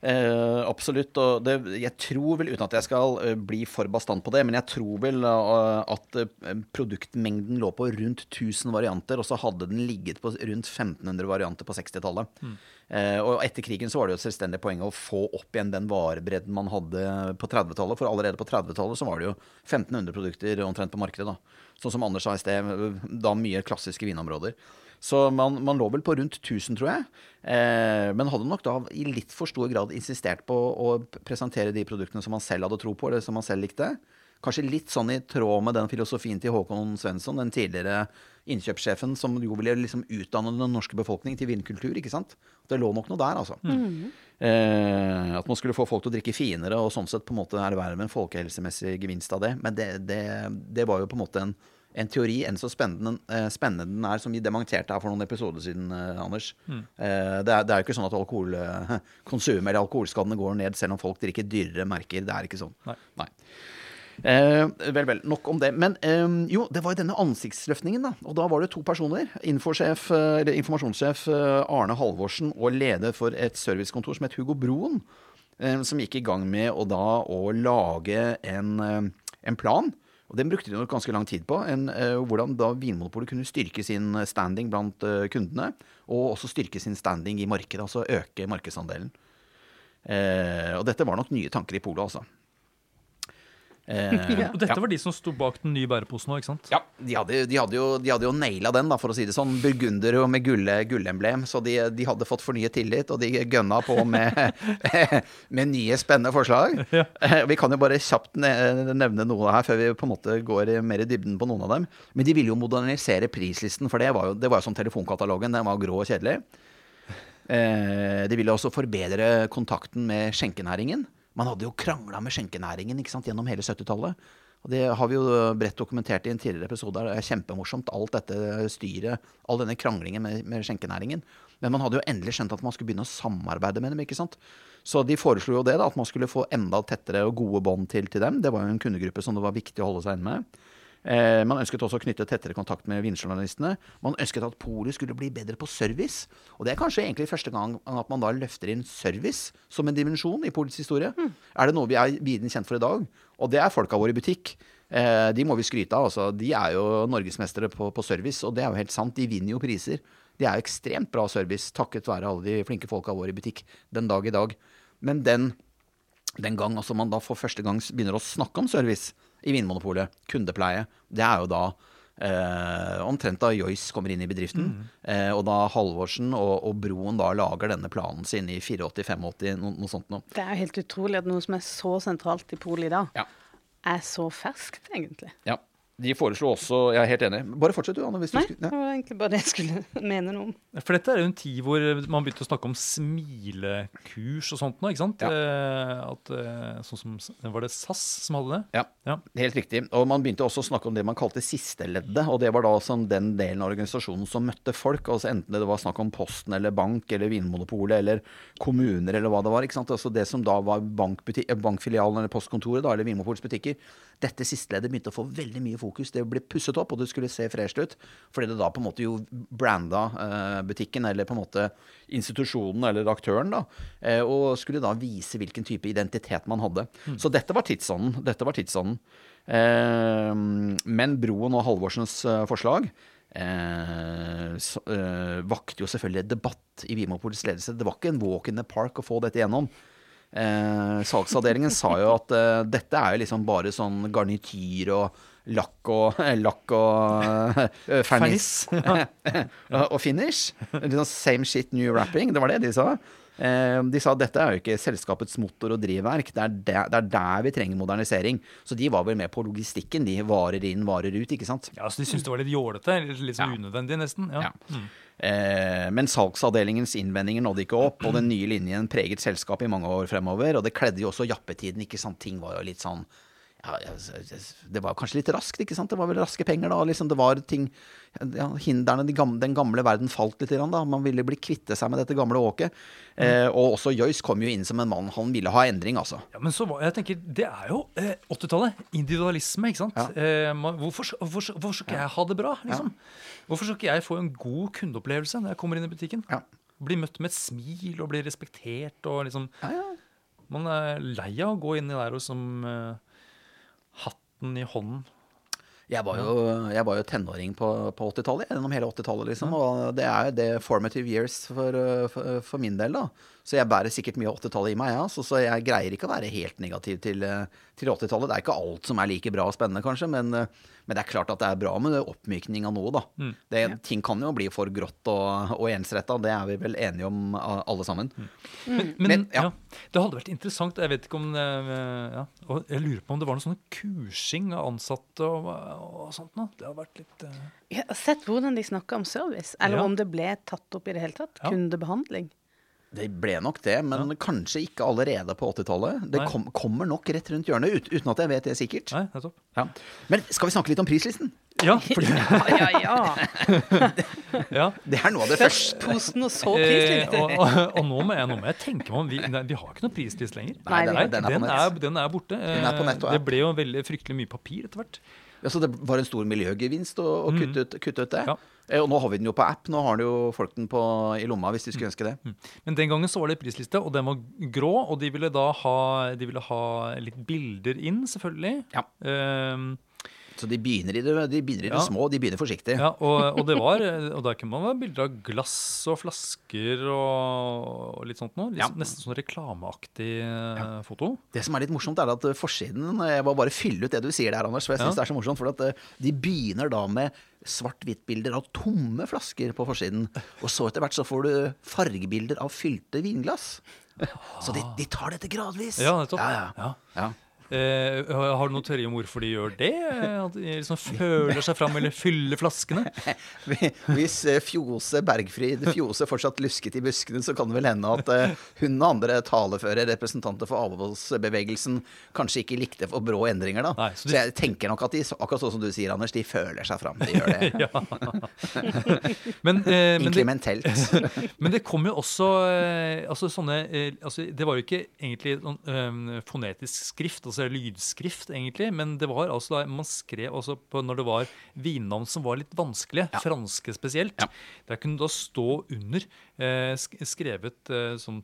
Eh, absolutt. Og det, jeg tror vel, uten at jeg skal eh, bli for bastant på det, men jeg tror vel eh, at eh, produktmengden lå på rundt 1000 varianter, og så hadde den ligget på rundt 1500 varianter på 60-tallet. Eh, og etter krigen så var det jo et selvstendig poeng å få opp igjen den varebredden man hadde på 30-tallet, for allerede på 30-tallet så var det jo 1500 produkter omtrent på markedet, da. Sånn som Anders sa i sted, da mye klassiske vinområder. Så man, man lå vel på rundt 1000, tror jeg. Eh, men hadde nok da i litt for stor grad insistert på å presentere de produktene som man selv hadde tro på, eller som man selv likte. Kanskje litt sånn i tråd med den filosofien til Håkon Svensson, den tidligere innkjøpssjefen, som jo ville liksom utdanne den norske befolkning til vinkultur, ikke sant. Det lå nok noe der, altså. Eh, at man skulle få folk til å drikke finere, og sånn sett på en måte erverve en folkehelsemessig gevinst av det. Men det, det, det var jo på en måte en, en teori, enn så spennende, eh, spennende den er, som vi dementerte her for noen episoder siden, eh, Anders. Eh, det, er, det er jo ikke sånn at alkoholkonsumet eller alkoholskadene går ned selv om folk drikker dyrere merker. Det er ikke sånn. Nei. Eh, vel, vel. Nok om det. Men eh, jo, det var jo denne ansiktsløftningen, da. Og da var det to personer. Informasjonssjef Arne Halvorsen og leder for et servicekontor som het Hugo Broen. Eh, som gikk i gang med å da å lage en, en plan. Og Den brukte de nok ganske lang tid på. En, eh, hvordan da Vinmonopolet kunne styrke sin standing blant eh, kundene. Og også styrke sin standing i markedet, altså øke markedsandelen. Eh, og dette var nok nye tanker i polet, altså. Eh, Og dette ja. var de som sto bak den nye bæreposen òg, ikke sant? Ja, de hadde, de hadde jo, de hadde jo naila den, da, for å si det sånn. Burgunder og med gulle, gullemblem. Så de, de hadde fått fornyet tillit, og de gønna på med, med nye, spennende forslag. Ja. Eh, Vi kan jo bare kjapt nevne noe her, før vi på en måte går mer i dybden på noen av dem. Men de ville jo modernisere prislisten, for det var jo, det var jo som telefonkatalogen. Den var grå og kjedelig. Eh, de ville også forbedre kontakten med skjenkenæringen. Man hadde jo krangla med skjenkenæringen sant, gjennom hele 70-tallet. Og Det har vi jo bredt dokumentert i en tidligere episode. Det er kjempemorsomt, alt dette styret, all denne kranglingen med, med skjenkenæringen. Men man hadde jo endelig skjønt at man skulle begynne å samarbeide med dem. ikke sant? Så de foreslo jo det, da, at man skulle få enda tettere og gode bånd til, til dem. Det var jo en kundegruppe som det var viktig å holde seg inne med. Eh, man ønsket også å knytte tettere kontakt med vinjournalistene. Man ønsket at polet skulle bli bedre på service. Og det er kanskje egentlig første gang at man da løfter inn service som en dimensjon i polets historie. Er det noe vi er viden kjent for i dag? Og det er folka våre i butikk. Eh, de må vi skryte av. Altså. De er jo norgesmestere på, på service, og det er jo helt sant. De vinner jo priser. De er jo ekstremt bra service takket være alle de flinke folka våre i butikk den dag i dag. Men den den gang altså man da for første gang begynner å snakke om service i Vinmonopolet, kundepleie, det er jo da eh, omtrent da Joyce kommer inn i bedriften. Eh, og da Halvorsen og, og Broen da lager denne planen sin i 84-85, no, noe sånt noe. Det er jo helt utrolig at noe som er så sentralt i polet i dag, Ja. er så ferskt, egentlig. ja. De foreslo også Jeg er helt enig. Bare fortsett du, Anne. Hvis du skulle, Nei, det var egentlig bare det jeg skulle mene noe om. For dette er jo en tid hvor man begynte å snakke om smilekurs og sånt nå, ikke sant? Ja. Eh, at, eh, sånn som, var det SAS som hadde det? Ja, Ja. helt riktig. Og man begynte også å snakke om det man kalte sisteleddet. Og det var da som den delen av organisasjonen som møtte folk. Altså enten det var snakk om Posten eller bank eller Vinmonopolet eller kommuner eller hva det var. ikke sant? Altså det som da var bankfilialen eller postkontoret da, eller Vinmonopolets butikker. Dette sisteleddet begynte å få veldig mye fokus. Det ble pusset opp, og det skulle se fresht ut. Fordi det da på en måte jo branda eh, butikken, eller på en måte institusjonen eller aktøren, da. Eh, og skulle da vise hvilken type identitet man hadde. Så dette var tidsånden. Dette var tidsånden. Eh, men Broen og Halvorsens forslag eh, så, eh, vakte jo selvfølgelig debatt i Vinmonopolets ledelse. Det var ikke en walk in the park å få dette gjennom. Eh, salgsavdelingen sa jo at eh, dette er jo liksom bare sånn garnityr og lakk og lakk og eh, ferniss. og finish. Sånn same shit, new wrapping. Det var det de sa. Eh, de sa at dette er jo ikke selskapets motor og drivverk, det er der, det er der vi trenger modernisering. Så de var vel med på logistikken, de varer inn, varer ut, ikke sant. Ja, Så de syntes det var litt jålete? Litt, litt sånn unødvendig, nesten? Ja. Ja. Eh, men salgsavdelingens innvendinger nådde ikke opp, og den nye linjen preget selskapet i mange år fremover. Og det kledde jo også jappetiden, ikke sant. Ting var jo litt sånn ja, Det var kanskje litt raskt, ikke sant. Det var vel raske penger da. liksom Det var ting ja, Hindrene, de gamle, den gamle verden falt litt. Da. Man ville bli kvitte seg med dette gamle åket. Eh, og også Joyce kom jo inn som en mann. Han ville ha endring, altså. Ja, men så var, jeg tenker, Det er jo eh, 80-tallet. Individualisme, ikke sant. Ja. Eh, man, hvorfor, hvorfor, hvorfor skal jeg ha det bra? liksom? Hvorfor skal ikke jeg få en god kundeopplevelse når jeg kommer inn i butikken? Ja. Bli møtt med et smil og bli respektert og liksom Ja, ja. Man er lei av å gå inn i der og som eh, hatten i hånden. Jeg var jo, jeg var jo tenåring på, på 80-tallet, gjennom hele 80-tallet, liksom. Og det er jo det formative years for, for, for min del, da. Så jeg bærer sikkert mye av 80-tallet i meg, ja. Så, så jeg greier ikke å være helt negativ til, uh, til 80-tallet. Det er ikke alt som er like bra og spennende, kanskje, men, uh, men det er klart at det er bra med oppmykning av noe, Mm. Det, Ting kan jo bli for grått og, og ensretta, det er vi vel enige om alle sammen. Men, men, Men, ja. ja. det hadde vært interessant. Jeg vet ikke om eh, ja. og Jeg lurer på om det var noe sånn kursing av ansatte og, og sånt noe. Det hadde vært litt uh... Jeg har sett hvordan de snakka om service, eller Ja. om det ble tatt opp i det hele tatt. Ja. Kundebehandling. Det ble nok det, men kanskje ikke allerede på 80-tallet. Det kom, kommer nok rett rundt hjørnet, ut, uten at jeg vet det sikkert. Nei, nettopp. Ja. Men skal vi snakke litt om prislisten? Ja, fordi, Ja, ja, ja. ja. Det er noe av det første. Først posen, og så Eh, og, og, og nå må jeg, nå må jeg tenke meg om vi, nei, vi har ikke noen prislist lenger. Nei, den er- den er på den, er, den er borte. Den er på nett også, ja. det ble jo veldig fryktelig mye papir etter hvert. Altså, det var en stor miljøgevinst å, å kutte, ut, kutte ut det. Mm. Ja. Eh, Og nå har vi den jo på app. Nå har jo folk den på, i lomma hvis de skulle ønske det. Men den gangen så var det prisliste, og den var grå. Og de ville da ha, de ville ha litt bilder inn, selvfølgelig. Ja. Um, Så de begynner i det, de begynner i det Ja. små, de begynner forsiktig. ja, og, og det var Og der kunne man ha bilder av glass og flasker og litt sånt nå. Litt, Ja. Nesten sånn reklameaktig ja. foto. Det som er litt morsomt, er at eh, forsiden Jeg må bare fylle ut det du sier der, Anders. For jeg Ja. synes det er så morsomt. For at eh, de begynner da med svart-hvitt-bilder av tomme flasker på forsiden. Og så etter hvert så får du fargebilder av fylte vinglass. Så de, de tar dette gradvis. Ja, nettopp. Ja, ja. Eh, har du noen teori om hvorfor de gjør det? At de liksom føler seg fram eller fyller flaskene? Hvis eh, Fjose Bergfrid Fjose fortsatt lusket i buskene, så kan det vel hende at eh, hun og andre taleføre representanter for avholdsbevegelsen kanskje ikke likte for brå endringer, da. Nei, så så, jeg tenker nok at de, akkurat sånn som du sier, Anders, de føler seg fram. De gjør det. Men, eh, men, det, men det kom jo også eh, altså sånne altså Det var jo ikke egentlig noen eh, fonetisk skrift, altså lydskrift, egentlig, men det var altså da man skrev også på når det var vinnavn som var litt vanskelige, franske spesielt. Ja. Der kunne det da stå under eh, skrevet eh, sånn,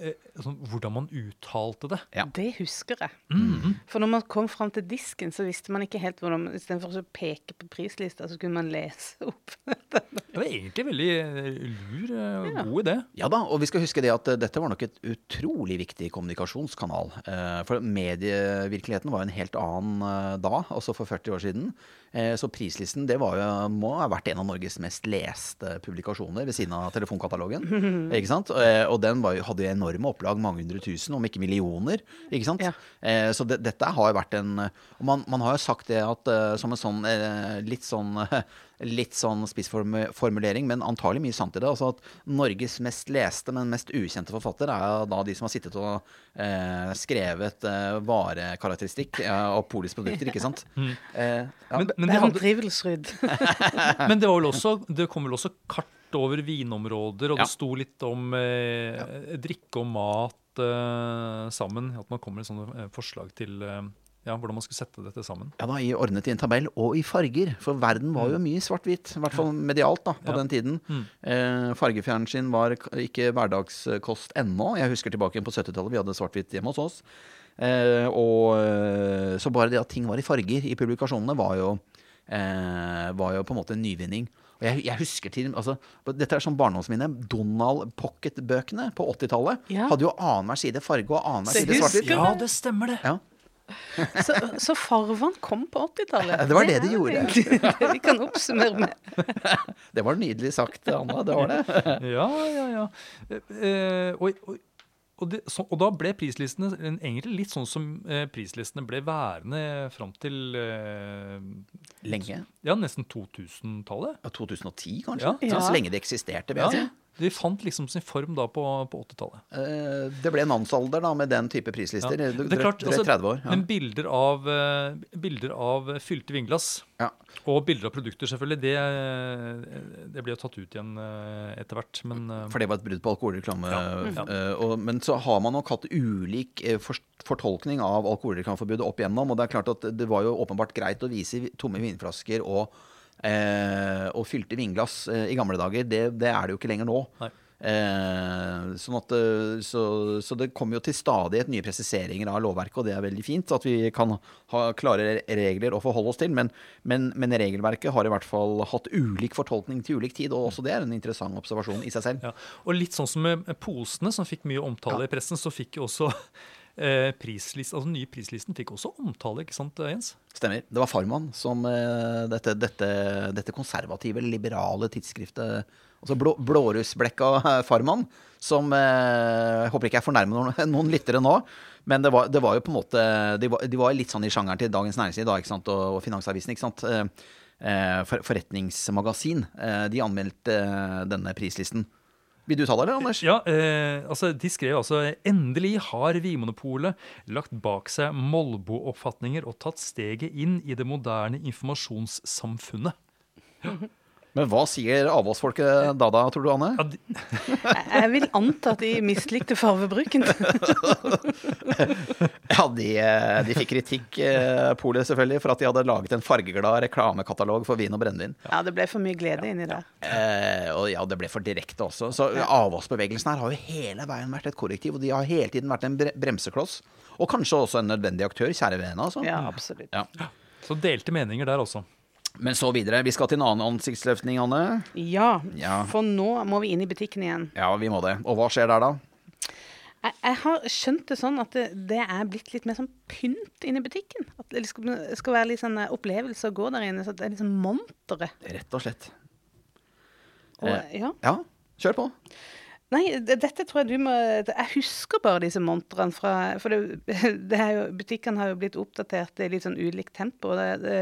eh, sånn hvordan man uttalte det. Ja. Det husker jeg. Mhm. For når man kom fram til disken, så visste man ikke helt hvordan Istedenfor å peke på prislista, så kunne man lese opp. Det var egentlig veldig eh, lur og Ja. god idé. Ja da, og vi skal huske det at eh, dette var nok et utrolig viktig kommunikasjonskanal. Eh, For medievirkeligheten var jo en helt annen eh, da, altså for 40 år siden. Eh, Så prislisten det var jo, må ha vært en av Norges mest leste publikasjoner ved siden av telefonkatalogen. ikke sant? Eh, Og den var, jo- hadde jo enorme opplag, mange hundre tusen, om ikke millioner. ikke sant? Ja. Eh, Så det, dette har jo vært en og man, man har jo sagt det at eh, som en sånn eh, litt sånn Litt sånn spissformulering, men antagelig mye sant i det. Altså at Norges mest leste, men mest ukjente forfatter er da de som har sittet og eh, skrevet eh, varekarakteristikk av Polis produkter, ikke sant? Eh, ja, Men, men det, hadde. Men det, var vel også, det kom vel også kart over vinområder, og det sto litt om eh, drikke og mat eh, sammen. At man kommer med sånne eh, forslag til eh, ja, hvordan man skulle sette dette sammen. Ja da, i ordnet i en tabell, og i farger. For verden var jo mye svart-hvit. I hvert fall medialt da, på Ja. den tiden. Eh, fargefjernsyn var ikke hverdagskost ennå. Jeg husker tilbake på 70-tallet, vi hadde svart-hvitt hjemme hos oss. Eh, og eh, Så bare det at ting var i farger i publikasjonene, var jo, eh, var jo på en måte en nyvinning. Og jeg, jeg husker til, altså, Dette er sånn barndomsminne. Donald Pocket-bøkene på 80-tallet Ja. hadde jo annenhver side farge og annenhver side svart-hvitt. Ja, det stemmer, det! Ja. Så, så farvann kom på 80-tallet? Det var det det de gjorde. Det, Det vi kan oppsummere med. Det var nydelig sagt, Anna. Det var det. Ja, ja, ja. Eh, og, og, og, det, så, og da ble prislistene egentlig litt sånn som eh, prislistene ble værende fram til eh, Lenge. ja, nesten 2000-tallet. Ja, 2010, kanskje? Ja. Så, Ja. så lenge det eksisterte. Ja, Ja. De fant liksom sin form da på, på 80-tallet. Eh, Det ble en mannsalder da, med den type prislister. Ja. Det er klart, altså, 30 år. Ja. Men bilder av, eh, bilder av fylte vinglass Ja. og bilder av produkter, selvfølgelig, det, det ble jo tatt ut igjen eh, etter hvert. Men For det var et brudd på alkoholreklame. Men så har man nok hatt ulik fortolkning av alkoholreklameforbudet opp igjennom. Og det er klart at det var jo åpenbart greit å vise tomme vinflasker og, og fylte vinglass eh, i gamle dager. Det, det er det jo ikke lenger nå. Eh, sånn at, eh, så, så det kommer jo til stadighet nye presiseringer av lovverket, og det er veldig fint at vi kan ha klare regler å forholde oss til. Men, men, men regelverket har i hvert fall hatt ulik fortolkning til ulik tid, og også det er en interessant observasjon i seg selv. Ja. Og litt sånn som med posene, som fikk mye omtale i pressen, så fikk jo også eh, prislist, altså nye prislisten fikk også omtale, ikke sant Jens? Stemmer. Det var Farman som eh, dette, dette, dette konservative, liberale tidsskriftet Altså blå, blårussblekka eh, Farman, som eh, Jeg håper ikke jeg fornærmer noen, noen lyttere nå, men det var, det var jo på en måte de var, de var litt sånn i sjangeren til Dagens Næringsliv da, ikke sant? Og, og Finansavisen, ikke sant. Eh, eh, for, forretningsmagasin. Eh, de anmeldte eh, denne prislisten. Vil du ta det, eller, Anders? Ja, eh, altså De skrev altså endelig har Vinmonopolet lagt bak seg Molbo-oppfatninger og tatt steget inn i det moderne informasjonssamfunnet. Men hva sier avholdsfolket da, da, tror du, Anne? Ja, de, Jeg vil anta at de mislikte farvebruken. Ja, de, de fikk kritikk, eh, Polet selvfølgelig, for at de hadde laget en fargeglad reklamekatalog for vin og brennevin. Ja, det ble for mye glede inni der. Eh, og ja, det ble for direkte også. Så avholdsbevegelsen her har jo hele veien vært et korrektiv, og de har hele tiden vært en bre bremsekloss. Og kanskje også en nødvendig aktør, kjære vene, altså. Ja, absolutt. Ja. så delte meninger der også. Men så videre. Vi skal til en annen ansiktsløftning, Anne. Ja, Ja. for nå må vi inn i butikken igjen. Ja, vi må det. Og hva skjer der, da? Jeg, jeg har skjønt det sånn at det, det er blitt litt mer sånn pynt inne i butikken. At det skal, skal være litt sånn eh, opplevelse å gå der inne. Så det er litt sånn montere. Rett og slett. Og, Eh. ja. Ja, kjør på. Nei, dette tror jeg du må Jeg husker bare disse montrene fra For det, det jo, butikkene har jo blitt oppdatert i litt sånn ulikt tempo. Det, det,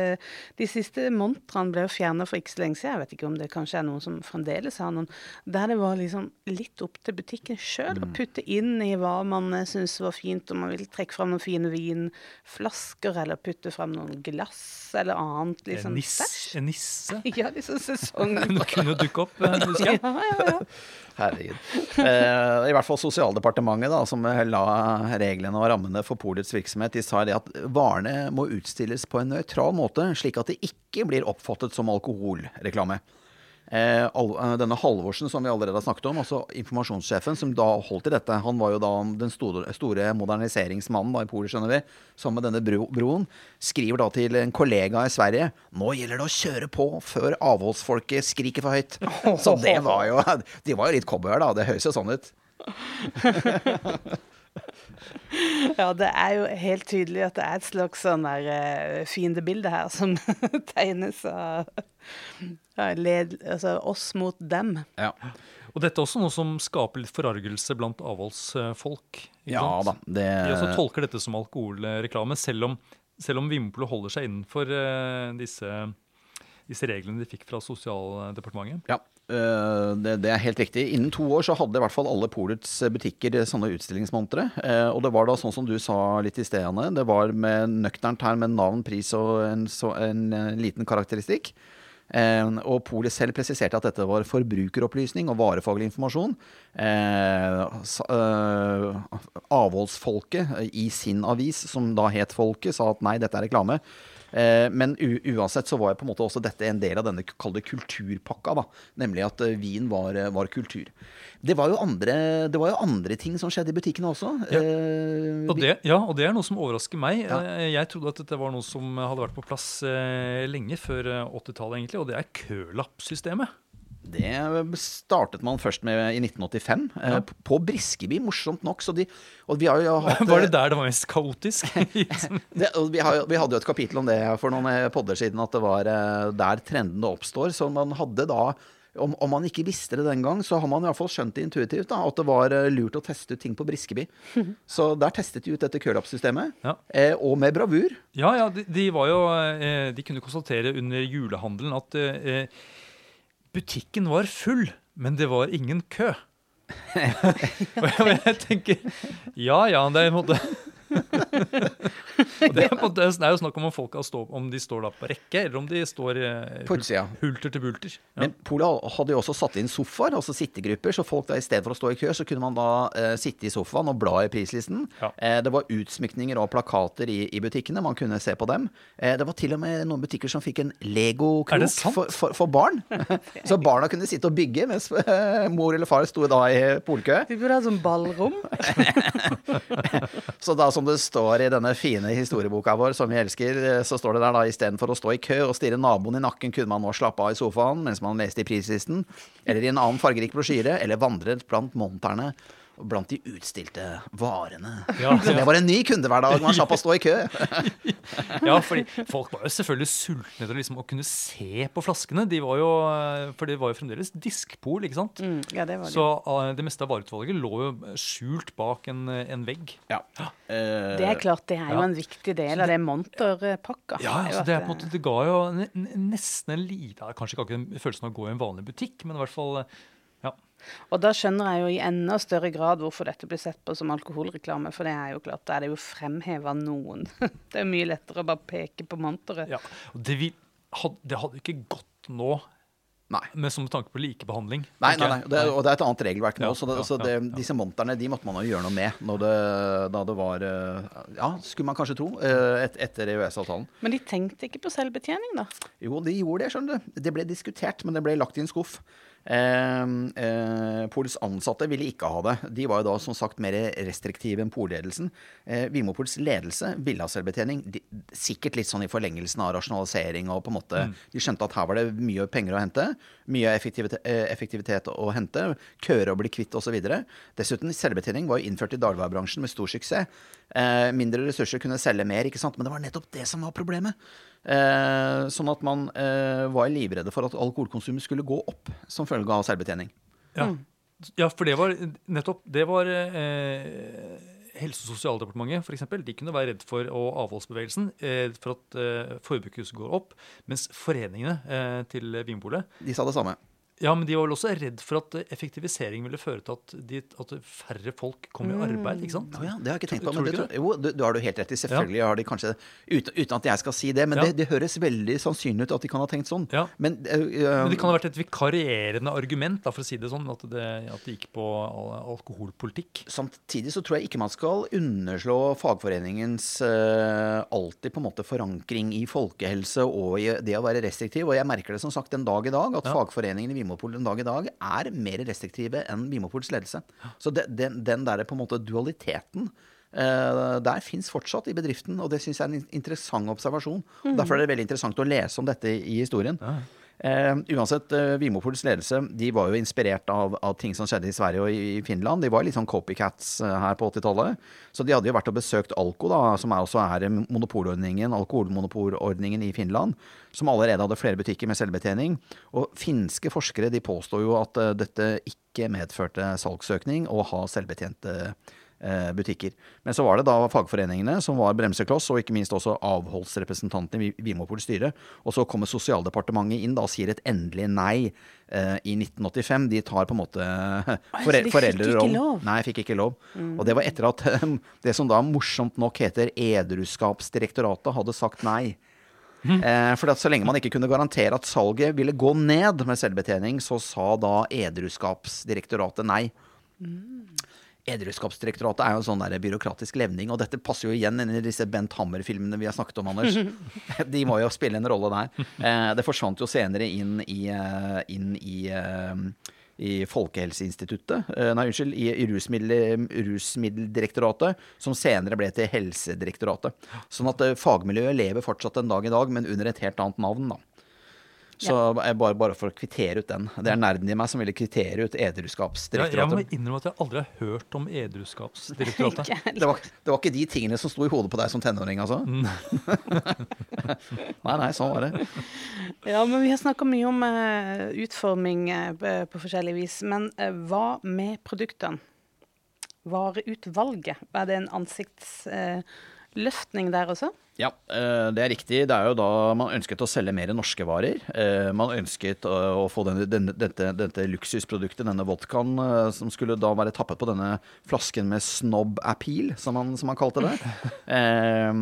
de siste montrene ble jo fjerna for ikke så lenge siden. Jeg vet ikke om det kanskje er noen som fremdeles har noen. Der det var liksom litt opp til butikken sjøl å putte inn i hva man syns var fint. Om man vil trekke fram noen fine vinflasker, eller putte fram noen glass eller annet. En Liksom nisse, stæsj. en nisse Ja, liksom sesong. kunne, kunne dukke opp, eh, husker jeg. Ja, ja, ja. Herregud. Eh, I hvert fall Sosialdepartementet, da, som la reglene og rammene for polets virksomhet, de sa det at varene må utstilles på en nøytral måte, slik at det ikke blir oppfattet som alkoholreklame. Eh, eh, denne Halvorsen som vi allerede har snakket om, altså informasjonssjefen som da holdt i dette, han var jo da den store, store moderniseringsmannen da i Polen, skjønner vi, sammen med denne bro broen, skriver da til en kollega i Sverige nå gjelder det å kjøre på før avholdsfolket skriker for høyt. Så det var jo De var jo litt cowboyer, da. Det høres jo sånn ut. Ja, det er jo helt tydelig at det er et slags sånn der uh, fiendebilde her som tegnes av ja, led, altså oss mot dem. Ja, Og dette er også noe som skaper litt forargelse blant avholdsfolk. ja sant? da. Det, De også tolker dette som alkoholreklame, selv om, selv om Vinmonopolet holder seg innenfor eh, disse, disse reglene de fikk fra Sosialdepartementet. Ja, uh, det, det er helt riktig. Innen to år så hadde i hvert fall alle Polets butikker sånne utstillingsmontre. Uh, og det var da sånn som du sa litt i sted, Anne. Det var med nøkternt her med navn, pris og en, så, en eh, liten karakteristikk. Eh, og Polet selv presiserte at dette var forbrukeropplysning og varefaglig informasjon. Eh, eh, avholdsfolket i sin avis, som da het Folket, sa at nei, dette er reklame. Men uansett så var jeg på en måte også dette en del av denne kulturpakka, da. Nemlig at vin var, var kultur. Det var, jo andre, det var jo andre ting som skjedde i butikkene også. Ja. Eh, Og det, ja, og det er noe som overrasker meg. Ja. Eh, Jeg trodde at dette var noe som hadde vært på plass eh, lenge før eh, 80-tallet, egentlig, og det er kølappsystemet. Det startet man først med i 1985, ja. på Briskeby, morsomt nok. Så de, vi hatt Var det der det var mest kaotisk? det, vi, har, vi hadde jo et kapittel om det for noen eh, podder siden, at det var eh, der trendene oppstår. Så man hadde da om, om man ikke visste det den gang, så har man i hvert fall skjønt det intuitivt. da, At det var eh, lurt å teste ut ting på Briskeby. Så der testet de ut dette kølappsystemet. Ja. Eh, og med bravur. Ja, ja, de, de var jo eh, De kunne konstatere under julehandelen at eh, butikken var full, men det var ingen kø. og jeg, jeg tenker Ja ja, det er en måte Og det, er på det er jo snakk om om folk stå, om de står da på rekke, eller om de står eh, På utsida. hulter til bulter. Ja. Men Polet hadde jo også satt inn sofaer, altså sittegrupper. Så folk da i stedet for å stå i kø, så kunne man da eh, sitte i sofaen og bla i prislisten. Ja. Eh, det var utsmykninger og plakater i, i butikkene. Man kunne se på dem. Eh, det var til og med noen butikker som fikk en legokrok for, for, for barn. så barna kunne sitte og bygge, mens eh, mor eller far sto da i polkø. Vi burde ha sånn ballrom. Så da som det står i denne fine historieboka vår, som vi elsker, eh, så står det der da istedenfor å stå i kø og stirre naboen i nakken, kunne man nå slappe av i sofaen mens man leste i prislisten, eller i en annen fargerik brosjyre, eller vandret blant monterne blant de utstilte varene. Ja, ja. det var en ny kunde hver dag. Man slapp å stå i kø. Ja, fordi folk var jo selvfølgelig sultne etter liksom å kunne se på flaskene. De var jo, for det var jo fremdeles diskpol, ikke sant? Mm, ja, det var det. Så eh, det meste av vareutvalget lå jo skjult bak en, eh, en vegg. Ja. Eh, Det er klart, det er jo Ja. en viktig del av det monterpakka. Ja, altså det, er på en måte, det ga jo ne- ne- nesten en lite Kanskje ikke akkurat følelsen av å gå i en vanlig butikk, men i hvert fall. Og da skjønner jeg jo i enda større grad hvorfor dette blir sett på som alkoholreklame, for det er jo klart, da er det jo fremheva noen. Det er mye lettere å bare peke på monteret. ja. Det, vil, had, det hadde ikke gått nå, Nei. Men som med tanke på likebehandling. Nei, nei, nei. Det, og det er et annet regelverk nå. Ja, så det, ja, så det, ja, ja. disse monterne de måtte man jo gjøre noe med når det, da det var eh, Ja, skulle man kanskje tro. eh, Et, etter EØS-avtalen. Men de tenkte ikke på selvbetjening, da. Jo, de gjorde det, skjønner du. Det ble diskutert, men det ble lagt i en skuff. Eh, eh, Pols ansatte ville ikke ha det. De var jo da som sagt mer restriktive enn polledelsen. Eh, Vinmopols ledelse ville ha selvbetjening. De, sikkert litt sånn i forlengelsen av rasjonalisering og på en måte De skjønte at her var det mye penger å hente. Mye effektivitet, eh, effektivitet å hente. Køer å bli kvitt osv. Dessuten, selvbetjening var jo innført i dagligvarebransjen med stor suksess. Eh, mindre ressurser kunne selge mer, ikke sant. Men det var nettopp det som var problemet. Eh, sånn at man eh, var livredde for at alkoholkonsumet skulle gå opp som følge av selvbetjening. Ja. ja, for det var nettopp Det var eh, Helse- og sosialdepartementet for eksempel, de kunne være redd for og avholdsbevegelsen eh, for at eh, forbruket går opp. Mens foreningene eh, til Vinpolet De sa det samme. Ja, men de var vel også redd for at eh, effektivisering ville føre til at, de, at færre folk kom i arbeid. ikke sant? Ja, det har jeg ikke tenkt på. Tror Men du det, tror- jo, du, du har du helt rett i. Selvfølgelig har de kanskje uten, uten at jeg skal si det, men Ja. det, det høres veldig sannsynlig ut at de kan ha tenkt sånn. Ja. Men, uh, Men det kan ha vært et vikarierende argument, da, for å si det sånn, at det, at det gikk på alkoholpolitikk. Samtidig så tror jeg ikke man skal underslå fagforeningens uh, alltid på en måte forankring i folkehelse og i det å være restriktiv. Og jeg merker det som sagt en dag i dag, at Ja. vi Vinmonopolet en dag i dag er mer restriktive enn Vinmonopols ledelse. Så det, den, den der på en måte dualiteten Uh, der fins fortsatt i bedriften, og det syns jeg er en interessant observasjon. Derfor er det veldig interessant å lese om dette i historien. Eh, uansett, uh, Vimopols ledelse de var jo inspirert av, av ting som skjedde i Sverige og i, Finland. De var litt sånn copycats eh, her på 80-tallet. Så de hadde jo vært og besøkt Alko, da, som er også er monopolordningen, alkoholmonopolordningen i Finland, som allerede hadde flere butikker med selvbetjening. Og finske forskere de påstår jo at eh, dette ikke medførte salgsøkning å ha selvbetjente eh, butikker. Men så var det da fagforeningene som var bremsekloss, og ikke minst også avholdsrepresentantene i Vimopols styre. Og så kommer Sosialdepartementet inn da og sier et endelig nei eh, i 1985. De tar på en måte så fore foreldrerollen. ikke lov? Nei, fikk ikke lov. Og det var etter at eh, det som da morsomt nok heter Edruskapsdirektoratet, hadde sagt nei. Eh, for at så lenge man ikke kunne garantere at salget ville gå ned med selvbetjening, så sa da Edruskapsdirektoratet nei. Edruskapsdirektoratet er jo en sånn der byråkratisk levning, og dette passer jo igjen inn i disse Bent Hammer-filmene vi har snakket om, Anders. De må jo spille en rolle der. Eh, det forsvant jo senere inn i, eh, inn i eh, i Folkehelseinstituttet, eh, nei, unnskyld, i, i rusmiddel, Rusmiddeldirektoratet, som senere ble til Helsedirektoratet. Sånn at fagmiljøet lever fortsatt en dag i dag, men under et helt annet navn, da. Så jeg bare, bare for å kvittere ut den. Det er nerden i meg som ville kvittere ut Ja, jeg må innrømme at jeg aldri har hørt om Edruskapsdirektoratet. Det var, det var ikke de tingene som sto i hodet på deg som tenåring, altså? nei, nei, sånn var det. Ja, men vi har snakka mye om uh, utforming uh, på- forskjellig vis. Men uh, hva med produktene? Vareutvalget, er det en ansiktsløftning der også? Ja, eh, det er riktig. Det er jo da man ønsket å selge mer norske varer. Eh, Man ønsket å å få denne, denne, dette, dette luksusproduktet, denne vodkaen, eh, som skulle da være tappet på denne flasken med snob appeal, som man, som man kalte det. Eh,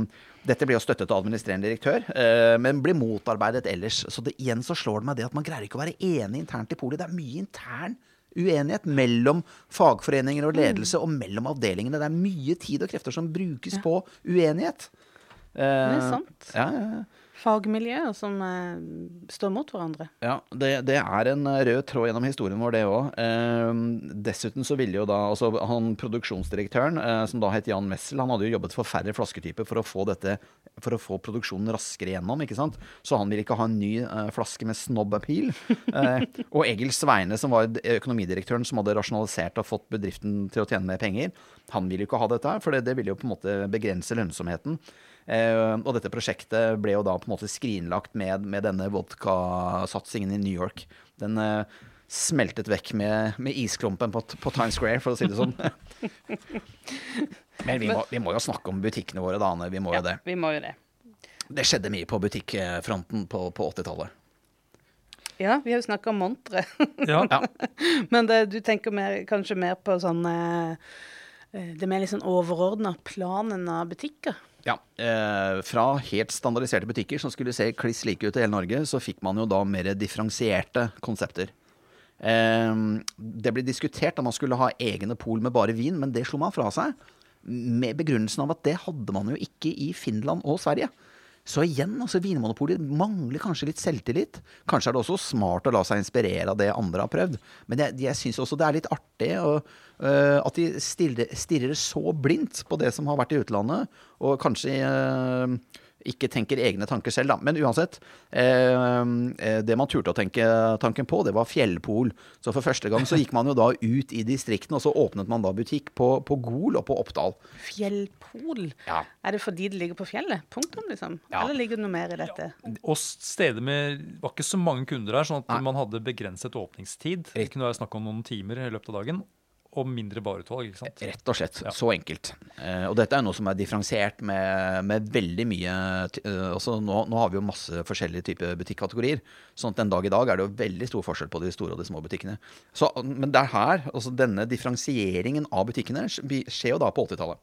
Dette ble jo støttet av administrerende direktør, eh, men ble motarbeidet ellers. Så det, igjen så slår det meg det at man greier ikke å være enig internt i polet. Det er mye intern uenighet mellom fagforeninger og ledelse og mellom avdelingene. Det er mye tid og krefter som brukes på uenighet. Det er Eh, sant. Ja, ja, ja. Fagmiljøer som eh, står mot hverandre. Ja, det, det er en eh, rød tråd gjennom historien vår, det òg. Eh, dessuten så ville jo da altså han produksjonsdirektøren, eh, som da het Jan Messel, han hadde jo jobbet for færre flasketyper for å få dette for å få produksjonen raskere gjennom, ikke sant. Så han ville ikke ha en ny eh, flaske med snob appeal. Eh, og Egil Sveine, som var økonomidirektøren som hadde rasjonalisert og fått bedriften til å tjene mer penger, han ville jo ikke ha dette for det, det ville jo på en måte begrense lønnsomheten. Eh, og dette prosjektet ble jo da på en måte skrinlagt med, med denne vodkasatsingen i New York. Den eh, smeltet vekk med, med isklumpen på, på Times Square, for å si det sånn. Men vi må, vi må jo snakke om butikkene våre, da, Anne. Vi må jo det. Vi må jo det. Det skjedde mye på butikkfronten på, på 80-tallet. Ja, vi har jo snakka om montre. Ja. Ja. Men det, du tenker mer, kanskje mer på sånn eh, Det er mer litt sånn overordna planen av butikker. Ja, eh, Fra helt standardiserte butikker som skulle se kliss like ut i hele Norge, så fikk man jo da mer differensierte konsepter. Eh, det ble diskutert at man skulle ha egne pol med bare vin, men det slo man fra seg. Med begrunnelsen av at det hadde man jo ikke i Finland og Sverige. Så igjen, altså Vinmonopolet mangler kanskje litt selvtillit. Kanskje er det også smart å la seg inspirere av det andre har prøvd. Men jeg, jeg syns også det er litt artig å, uh, at de stirrer, så blindt på det som har vært i utlandet, og kanskje øh, ikke tenker egne tanker selv, da. Men uansett. Eh, eh, det man turte å tenke tanken på, det var fjellpol. Så for første gang så gikk man jo da ut i distriktene, og så åpnet man da butikk på, på Gol og på Oppdal. Fjellpol. Ja. Er det fordi det ligger på fjellet? Punktum, liksom? Ja. Eller ligger det noe mer i dette? Og steder med var ikke så mange kunder her, sånn at Nei. man hadde begrenset åpningstid. Det kunne være snakk om noen timer i løpet av dagen. Og mindre vareutvalg. ikke sant? Rett og slett. Så enkelt. Eh, og dette er noe som er differensiert med, med veldig mye eh, altså nå, nå har vi jo masse forskjellige typer butikkategorier. Sånn at den dag i dag er det jo veldig stor forskjell på de store og de små butikkene. Så, men det er her, altså denne differensieringen av butikkene skjer jo da på 80-tallet.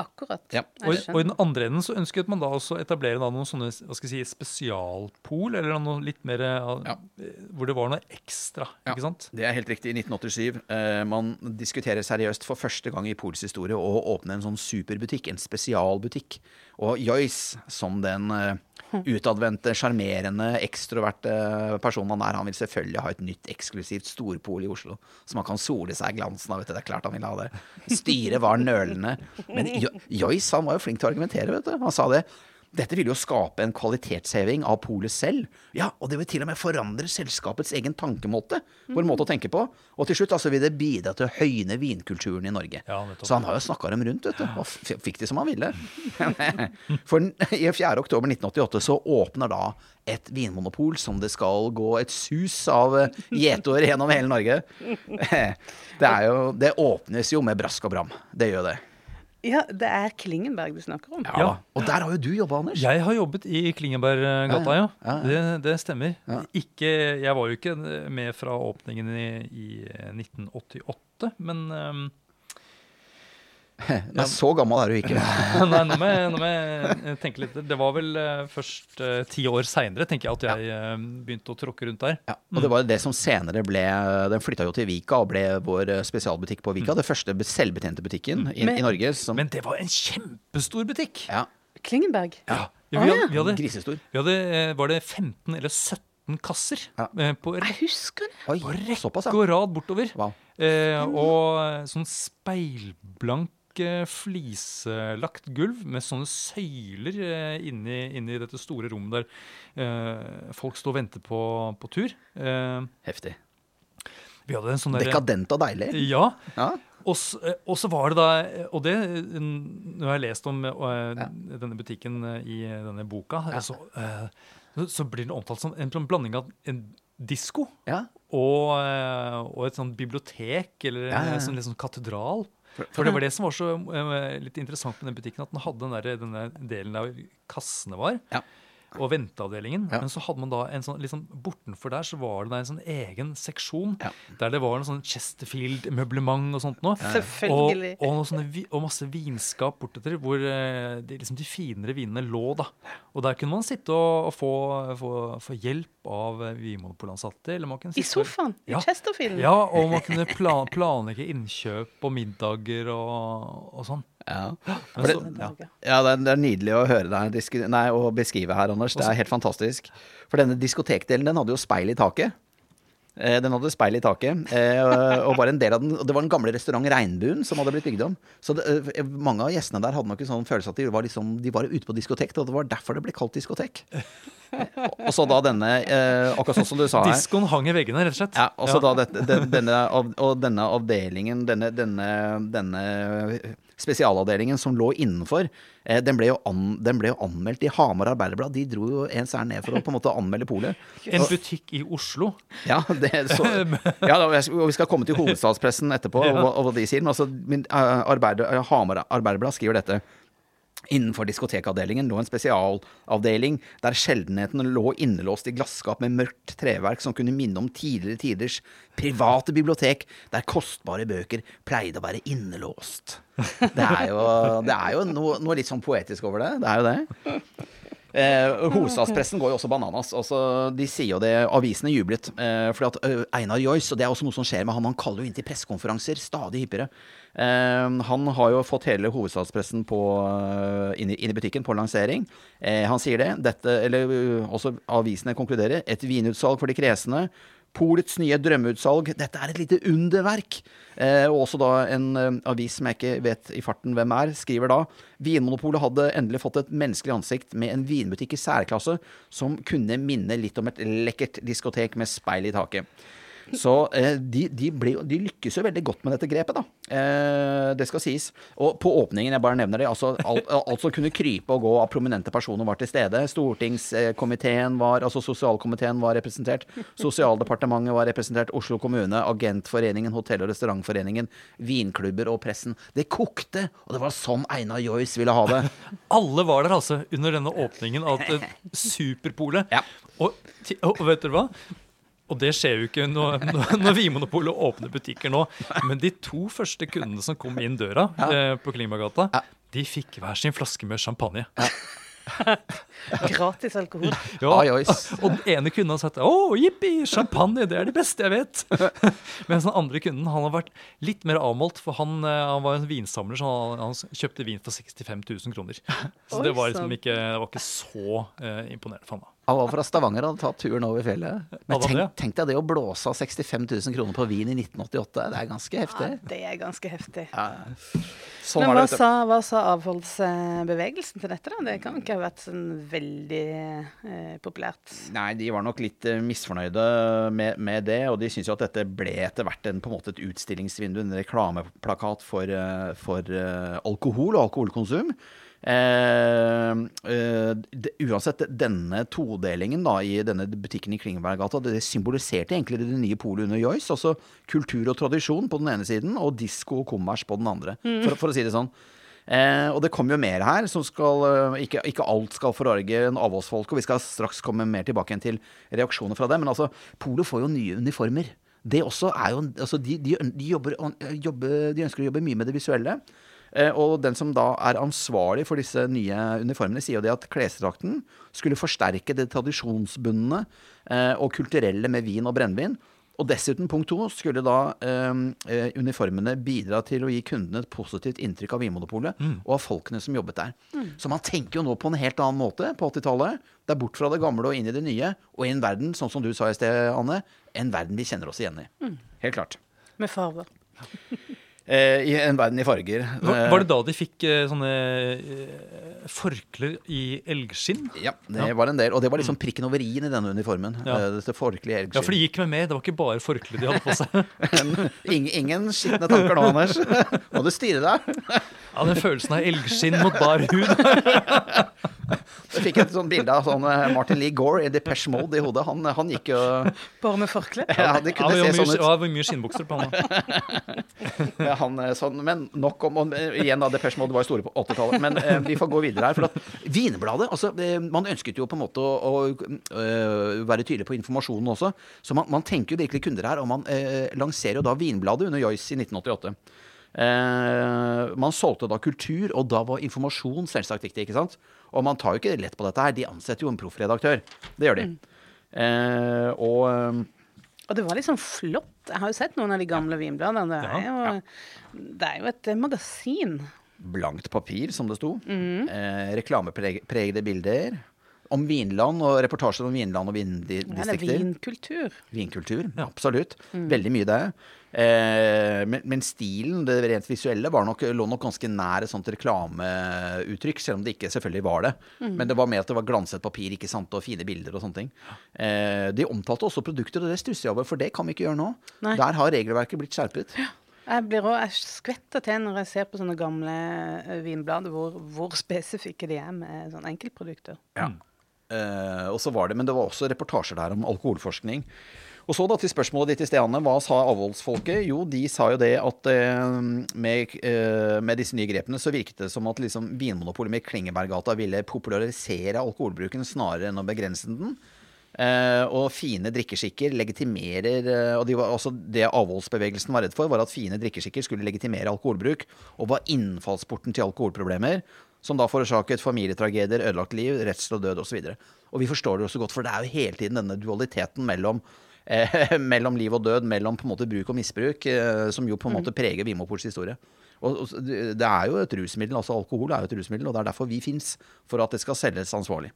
Akkurat. Ja. Og, og i den andre enden så ønsket man da også etablere da noen sånne hva skal jeg si, spesialpol, eller noe litt mer eh, Ja. Hvor det var noe ekstra, Ja. ikke sant? Det er helt riktig. I 1987. Eh, man diskuterer seriøst for første gang i Pols historie å åpne en sånn superbutikk, en spesialbutikk. Og Joyce, som den eh, utadvendte, sjarmerende, ekstroverte personen han er, han vil selvfølgelig ha et nytt eksklusivt storpol i Oslo, så man kan sole seg i glansen av. vet du. Det er klart han vil ha det. Styret var nølende. Men Jo- Joyce han var jo flink til å argumentere, vet du. Han sa det. Dette vil jo skape en kvalitetsheving av polet selv. Ja, og det vil til og med forandre selskapets egen tankemåte. Vår måte å tenke på. Og til slutt altså vil det bidra til å høyne vinkulturen i Norge. Ja. Så han har jo snakka dem rundt, vet du. Og fikk det som han ville. For i 4. oktober 1988 så åpner da et vinmonopol som det skal gå et sus av eh, gjetord gjennom hele Norge. Det, er jo, det åpnes jo med brask og bram. Det gjør det. Ja, det er Klingenberg du snakker om. Ja. Ja. Og der har jo du jobba, Anders. Jeg har jobbet i Klingeberggata, ja. Ja, ja. Det, det stemmer. Ja. Ikke, jeg var jo ikke med fra åpningen i, i 1988, men um, Nei, så gammel er du ikke. Nei, nå må, jeg, nå må jeg tenke litt. Det var vel eh, først eh, ti år seinere, tenker jeg, at jeg eh, begynte å tråkke rundt der. Ja, og det var det som senere ble Den flytta jo til Vika og ble vår spesialbutikk på Vika. Det første selvbetjente butikken i, Men- i Norge. Som, Men det var en kjempestor butikk! ja, Klingenberg? Ja, vi, Å, hadde, vi, hadde, grisestor. vi hadde Var det 15 eller 17 kasser Ja. på Jeg husker det. Oi, såpass, rekke ja. og rad bortover? Wow. Eh, og sånn speilblank eh, flislagt gulv med sånne søyler eh, inni, inni dette store rommet der eh, folk står og venter på, på tur. Heftig. vi hadde en sånn der, Dekadent og deilig. Ja. Ja. Og og så var det da Og det Når jeg har lest om eh, denne butikken i denne boka, ja. så, så- blir den omtalt som en sånn blanding av en disko Ja. og, og et sånt bibliotek, eller Ja, ja, ja. en sånn, sånn katedral. For- det var det som var så eh, litt interessant med den butikken, at den hadde den der, denne delen der kassene var. Ja. Og venteavdelingen. Ja. Men så hadde man da en sånn, liksom bortenfor der så var det da en sånn egen seksjon Ja. der det var en sånn Chesterfield-møblement og sånt noe. Selvfølgelig. Og, og, noe sånne, vi- og masse vinskap bortetter hvor eh, de, liksom de finere vinene lå. da. Og der kunne man sitte og, og få, få, få hjelp av Vinmonopolansatte. Eller man kunne I sofaen Ja. i Chesterfield. Ja, og man kunne plan, planlegge innkjøp og middager og, og sånn. Ja. Det, ja. ja, det er, nydelig å høre deg nei, å beskrive her, Anders. Det er helt fantastisk. For denne diskotekdelen den hadde jo speil i taket. Eh, Den hadde speil i taket. eh, Og var en del av den Det var den gamle restaurant Regnbuen som hadde blitt bygd om. Så det, eh, mange av gjestene der hadde nok en sånn følelse at de var, liksom, de var ute på diskotek. Og det var derfor det ble kalt diskotek. Og så da denne, akkurat sånn som du sa her. Diskoen hang i veggene, rett og slett. Ja, og så da dette, den, denne, og denne avdelingen, denne, denne, denne spesialavdelingen som lå innenfor, eh, den, ble an, den ble jo anmeldt i Hamar Arbeiderblad. De dro jo en sær ned for å på en måte anmelde polet. En butikk i Oslo. Ja, det, så, ja da, vi skal komme til hovedstadspressen etterpå og, og hva de sier. Men altså, min, eh, Arbeider, Hamar Arbeiderblad skriver dette. Innenfor diskotekavdelingen lå en spesialavdeling der sjeldenhetene lå innelåst i glasskap med mørkt treverk som kunne minne om tidligere tiders private bibliotek, der kostbare bøker pleide å være innelåst. Det er jo, det er jo noe, noe litt sånn poetisk over det. Det er jo det. Eh, hovedstadspressen går jo også bananas. Altså, de sier jo det, Avisene jublet. Eh, fordi at eh, Einar Joyce, og det er også noe som skjer med han, han kaller jo inn til pressekonferanser stadig hyppigere. Eh, han har jo fått hele hovedstadspressen på, eh, inn, i, inn i butikken på lansering. Eh, han sier det. Dette, eller eh, også avisene konkluderer. Et vinutsalg for de kresne. Polets nye drømmeutsalg. Dette er et lite underverk. Eh, og også da en eh, avis som jeg ikke vet i farten hvem er, skriver da Vinmonopolet hadde endelig fått et menneskelig ansikt med en vinbutikk i særklasse som kunne minne litt om et lekkert diskotek med speil i taket. Så eh, de, de, ble, de lykkes jo veldig godt med dette grepet, da. Eh, det skal sies. Og på åpningen, jeg bare nevner det, altså alt, alt som kunne krype og gå av prominente personer var til stede. Stortingskomiteen var, altså sosialkomiteen var representert. Sosialdepartementet var representert. Oslo kommune, Agentforeningen, Hotell- og restaurantforeningen, vinklubber og pressen. Det kokte, og det var sånn Einar Joyce ville ha det. Alle var der altså under denne åpningen av et Superpolet. Ja. Og, og vet dere hva? Og det skjer jo ikke når, når, Vinmonopolet åpner butikker nå. Men de to første kundene som kom inn døra eh, på Klimagata, de fikk hver sin flaske med champagne. Gratis alkohol. Ja, og den ene kunden har sagt 'Å, jippi, champagne, det er det beste jeg vet'. Mens den andre kunden han har vært litt mer avmålt, for han, eh, han var en vinsamler, så han, han kjøpte vin for 65 000 kroner. Så det var liksom ikke, det var ikke så eh, imponerende for han. da. Han var fra Stavanger og hadde tatt turen over fjellet. Men tenk, det? tenk deg det å blåse av 65 000 kroner på vin i 1988. Det er ganske heftig. Ja, det er ganske heftig. Ja. Sånn Men hva det. sa, hva sa avholdsbevegelsen til dette, da? Det kan ikke ha vært sånn veldig eh, populært. Nei, de var nok litt eh, misfornøyde med, med det, og de syntes jo at dette ble etter hvert en, på en måte et utstillingsvindu, en reklameplakat for, eh, for eh, alkohol og alkoholkonsum. Eh, eh, uansett, denne todelingen da, i denne butikken i Klingeberggata, det symboliserte egentlig det nye polet under Joyce. Altså kultur og tradisjon på den ene siden, og disko og kommers på den andre, for, for å si det sånn. Eh, og det kommer jo mer her, som skal eh, ikke, ikke alt skal forarge en avholdsfolk, og vi skal straks komme mer tilbake igjen til reaksjoner fra det. Men altså, Polet får jo nye uniformer. Det også er jo altså de, de, de, jobber, jobber, de ønsker å jobbe mye med det visuelle. Eh, og den som da er ansvarlig for disse nye uniformene, sier jo det at klesdrakten skulle forsterke det tradisjonsbundne eh, og kulturelle med vin og brennevin. Og dessuten, punkt to, skulle da eh, eh, uniformene bidra til å gi kundene et positivt inntrykk av Vinmonopolet og av folkene som jobbet der. Så man tenker jo nå på en helt annen måte på 80-tallet. Det er bort fra det gamle og inn i det nye. Og i en verden, sånn som du sa i sted, Anne, en verden vi kjenner oss igjen i. Helt klart. Med farger. Eh, I en verden i farger. Var, Eh, var det da de fikk eh, sånne eh, forklær i elgskinn? Ja, det var en del. Og det var liksom prikken over i-en i denne uniformen. Ja. Eh, i folkelige Ja, for de gikk med mer. Det var ikke bare forkle de hadde på seg. ingen, ingen skitne tanker nå, Anders. Må du styre deg. Ja, Den følelsen av elgskinn mot bar hud. Jeg fikk et sånt bilde av sånn Martin Lee Gore i Depeche Mode i hodet. Han, han gikk jo Bare med forkle? Ja, det kunne ja, se mye, sånn ut. ja, det var mye skinnbukser på han. Ja, han, eh, sånn, men nok om og, eh, Igjen, da. Depeche Mode var jo store på 80-tallet. Men eh, vi får gå videre her. For at Vinbladet altså, eh, Man ønsket jo på en måte å, å være tydelig på informasjonen også. Så man, man tenker jo virkelig kunder her. Og man eh, lanserer jo da Vinbladet under Joyce i 1988. Eh, man solgte da kultur, og da var informasjon selvsagt viktig. ikke sant? Og man tar jo ikke lett på dette her. De ansetter jo en proffredaktør. Det gjør de. Eh, og eh, Og det var liksom flott. Jeg har jo sett noen av de gamle vinbladene. Det er jo, det er jo et eh, magasin. blankt papir, som det sto. Eh, reklamepregede bilder. Om Vinland og reportasjer om Vinland og Ja, det er vindistrikter. vinkultur. Vinkultur, absolutt. Veldig mye det. Eh, men, men stilen, det rent visuelle, var nok, lå nok ganske nær et sånt reklameuttrykk, selv om det ikke selvfølgelig var det. Men det var med at det var glanset papir ikke sant, og fine bilder og sånne ting. Eh, de omtalte også produkter, og det stusser jeg over, for det kan vi ikke gjøre nå. Nei. Der har regelverket blitt skjerpet. Jeg, blir også, jeg skvetter til når jeg ser på sånne gamle eh, vinblader, hvor, hvor spesifikke de er med sånne enkeltprodukter. Ja. Uh, og så var det, Men det var også reportasjer der om alkoholforskning. Og så da til spørsmålet ditt i sted, Anne. Hva sa avholdsfolket? Jo, de sa jo det at eh, med, eh, med disse nye grepene så virket det som at liksom Vinmonopolet med Klingeberggata ville popularisere alkoholbruken snarere enn å begrense den. Eh, og fine drikkeskikker legitimerer Og de var, altså det avholdsbevegelsen var redd for, var at fine drikkeskikker skulle legitimere alkoholbruk, og var innfallsporten til alkoholproblemer, som da forårsaket familietragedier, ødelagt liv, redsel og død osv. Og, og vi forstår det jo så godt, for det er jo hele tiden denne dualiteten mellom eh, mellom liv og død, mellom på en måte bruk og misbruk, eh, som jo på en måte preger Vimopols historie. Og, og det det er jo et rusmiddel, altså alkohol er jo et rusmiddel, og det er derfor vi fins, for at det skal selges ansvarlig.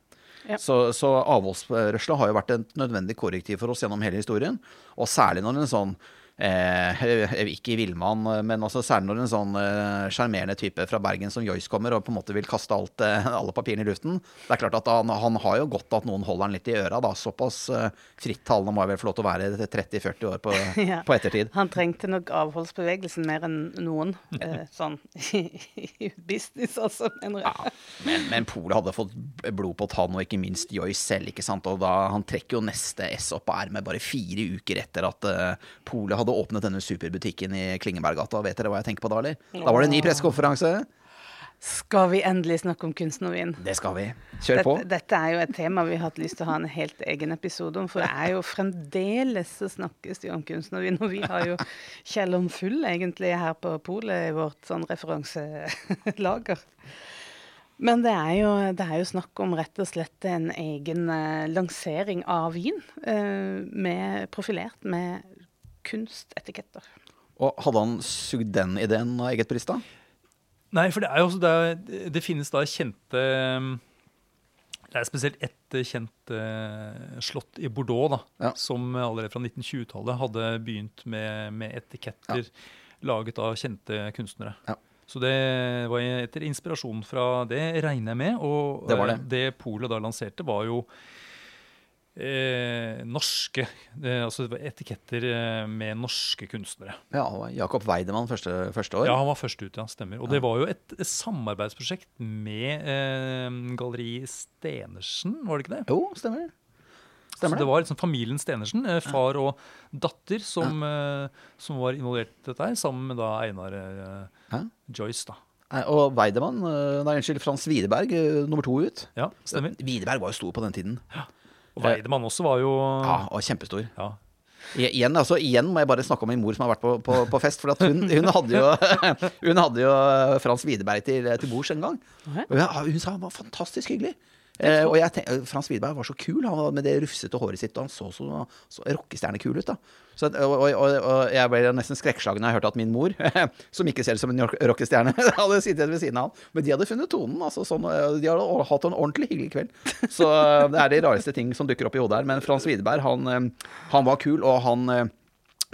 Ja. Så, så avholdsrørsla har jo vært et nødvendig korrektiv for oss gjennom hele historien. Og særlig når en sånn eh, Ikke villmann, men også særlig når en sånn eh, type fra Bergen som Joyce kommer og på en måte vil kaste alt, eh, alle papirene i luften. Det er klart at han, han har jo godt at noen holder han litt i øra. da, Såpass eh, frittalende må jeg vel få lov til å være til 30-40 år på, Ja. på ettertid. Han trengte nok avholdsbevegelsen mer enn noen. Eh, sånn i business, altså, jeg. Men, men Polet hadde fått blod på tann, og ikke minst Joyce selv. ikke sant? Og da, Han trekker jo neste S opp på ermet bare fire uker etter at uh, Polet hadde åpnet denne superbutikken i Klingeberggata. Vet dere hva jeg tenker på da, eller? Da var det en ny pressekonferanse. Skal vi endelig snakke om kunstnervin? Det skal vi. Kjør på. Dette, dette er jo et tema vi har hatt lyst til å ha en helt egen episode om. For det er jo fremdeles så snakkes det om kunstnervin. Og vi har jo Kjellom full egentlig her på polet i vårt sånn referanselager. Men det er, jo, det er jo snakk om rett og slett en egen eh, lansering av vin. eh, med, profilert med kunstetiketter. Og hadde han sugd den ideen av eget bryst, da? Nei, for det er jo også det, er- det finnes da kjente Det er spesielt ett kjent eh, slott i Bordeaux da, Ja. som allerede fra 1920-tallet hadde begynt med, med etiketter laget av kjente kunstnere. Ja. Så det var etter inspirasjon fra det, regner jeg med. Og Det var det. eh, det Polet da lanserte, var jo eh, norske eh, Altså etiketter eh, med norske kunstnere. Ja, det Jakob Weidemann første, første år. Ja, han var først ut, ja. Stemmer. Og det var jo et, samarbeidsprosjekt med eh, Galleri Stenersen, var det ikke det? Jo, stemmer. Så Stemmer det var liksom familien Stenersen, eh, far og datter, som, eh, som var involvert i dette her, sammen med da Einar Hæ? Joyce, da. Og Weidemann, nei, unnskyld, Frans Widerberg, nummer to ut. Ja, stemmer. Widerberg var jo stor på den tiden. Og Weidemann også var jo Ja, og kjempestor. ja. I- Igjen, altså, igjen må jeg bare snakke om min mor som har vært på, på, på fest. For at hun, hun, hadde jo, hun hadde jo Frans Widerberg til, til bords en gang. Og hun, hun sa han var fantastisk hyggelig. Eh, og jeg tenk, Frans Widerberg var så kul han var med det rufsete håret sitt. Og han så så, så rockestjernekul ut. da så, og, og, og, jeg ble nesten skrekkslagen da jeg hørte at min mor, som ikke ser ut som en rock- rockestjerne, hadde sittet ved siden av han. Men de hadde funnet tonen. altså sånn, eh, De hadde hatt en ordentlig hyggelig kveld. Så eh, det er de rareste ting som dukker opp i hodet her. Men Frans Widerberg, han, eh, han var kul, og han eh,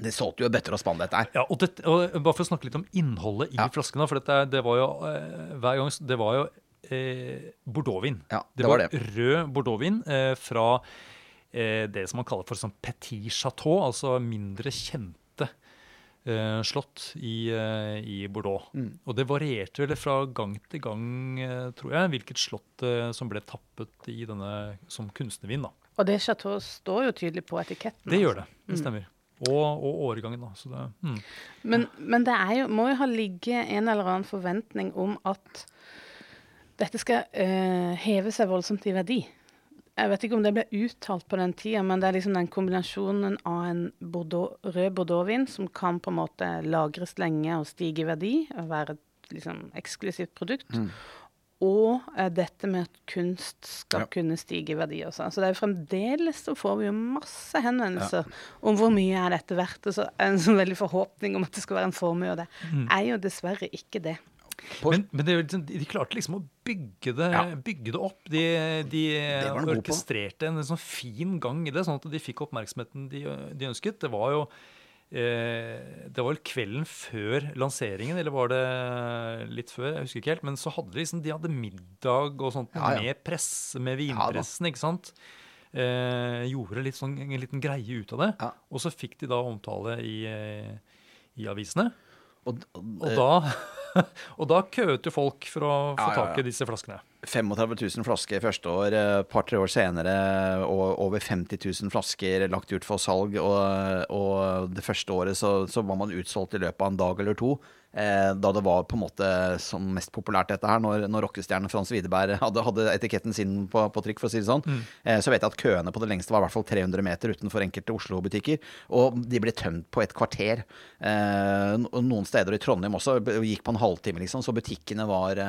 Det solgte jo bøtter og spann, dette her. Ja, og, det, og Bare for å snakke litt om innholdet i Ja. flaskene. For dette, det var jo eh, hver gang Det var jo eh, bordeauxvin. Ja, det, det var, det. rød bordeauxvin eh, fra eh, det som man kaller for sånn petit chateau, altså mindre kjente eh, slott i, eh, i Bordeaux. Mm. Og det varierte vel fra gang til gang, eh, tror jeg, hvilket slott eh, som ble tappet i denne som kunstnervin. da. Og det chateau står jo tydelig på etiketten. Det altså. gjør det. Det stemmer. Og, og årgangen, da. Så det, mm. Men, men det er jo, må jo ha ligget en eller annen forventning om at dette skal uh, heve seg voldsomt i verdi. Jeg vet ikke om det ble uttalt på den tida, men det er liksom den kombinasjonen av en bordeaux, rød bordeauxvin som kan på en måte lagres lenge og stige i verdi, og være et liksom eksklusivt produkt, og uh, dette med at kunst skal Ja. kunne stige i verdi også. Så det er jo fremdeles så får vi jo masse henvendelser om hvor mye er dette verdt, og så en sånn veldig forhåpning om at det skal være en formue, og det er jo dessverre ikke det. Men, men det, liksom- de klarte liksom å bygge det, Ja. bygge det opp. De, de var de gode på. orkestrerte en sånn fin gang i det, sånn at de fikk oppmerksomheten de, de ønsket. Det var jo eh, Det var vel kvelden før lanseringen, eller var det litt før? Jeg husker ikke helt. Men så hadde de liksom De hadde middag og sånt Ja, ja. med presse, med vinpressen, ikke sant? Eh, gjorde litt sånn, en liten greie ut av det. Og så fikk de da omtale i, eh, i avisene. Og, og, Og da, og da køet jo folk for å få Ja, tak i disse flaskene. 35 000 flasker første år, et par-tre år senere og over 50 000 flasker lagt ut for salg. Og, og det første året så, så var man utsolgt i løpet av en dag eller to. Eh, da det var på en måte som mest populært dette her, når, når rockestjernen Frans Widerberg hadde, hadde etiketten sin på, på trykk, for å si det sånn. Eh, så vet jeg at køene på det lengste var i hvert fall 300 meter utenfor enkelte Oslo-butikker. Og de ble tømt på et kvarter. Eh, noen steder i Trondheim også gikk på en halvtime, liksom, så butikkene var,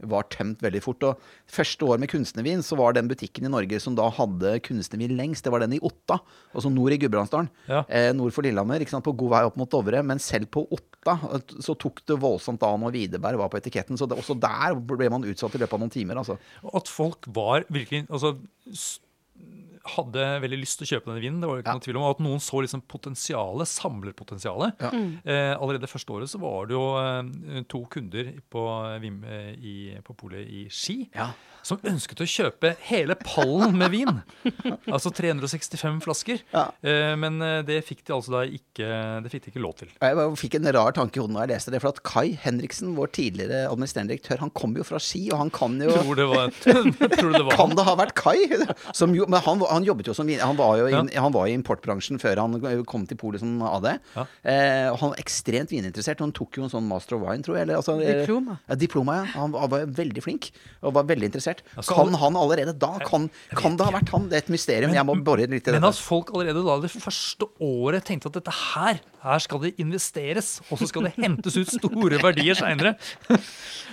var tømt veldig fort. Og første år med kunstnervin så var den butikken i Norge som da hadde kunstnervin lengst, det var den i Otta, altså nord i Gudbrandsdalen. Ja. Eh, nord for Lillehammer, ikke sant, på god vei opp mot Dovre. Men selv på Otta så tok det voldsomt av når Widerberg var på etiketten. Så det, også der ble man utsatt i løpet av noen timer, altså. At folk var virkelig altså, hadde veldig lyst til å kjøpe denne vinen. det var jo ikke Ja. noe tvil om, og At noen så liksom potensialet, samlerpotensialet. Eh, allerede første året så var det jo eh, to kunder på, Vim, eh, i, på polet i Ski Ja. som ønsket å kjøpe hele pallen med vin. altså 365 flasker. Ja. Eh, men eh, det fikk de altså da ikke, det fikk de ikke lov til. Jeg fikk en rar tanke i hodet når jeg leste det. For at Kai Henriksen, vår tidligere administrerende direktør, han kom jo fra Ski, og han kan jo Tror det var, tror det var Kan det ha vært Kai? Som jo, men han, var- han jobbet jo som Han var jo i, han var i importbransjen før han kom til polet som AD. Ja. Eh, han var ekstremt vininteressert. Han tok jo en sånn master of wine, tror jeg. Eller, altså, eh, Diploma. Ja, diploma, ja. Han var, var veldig flink og var veldig interessert. Altså, kan han allerede da? Kan, kan det ha vært han? Det er et mysterium. jeg må bore litt i Men at altså, folk allerede da det første året tenkte at dette her, her skal det investeres, og så skal det hentes ut store verdier seinere.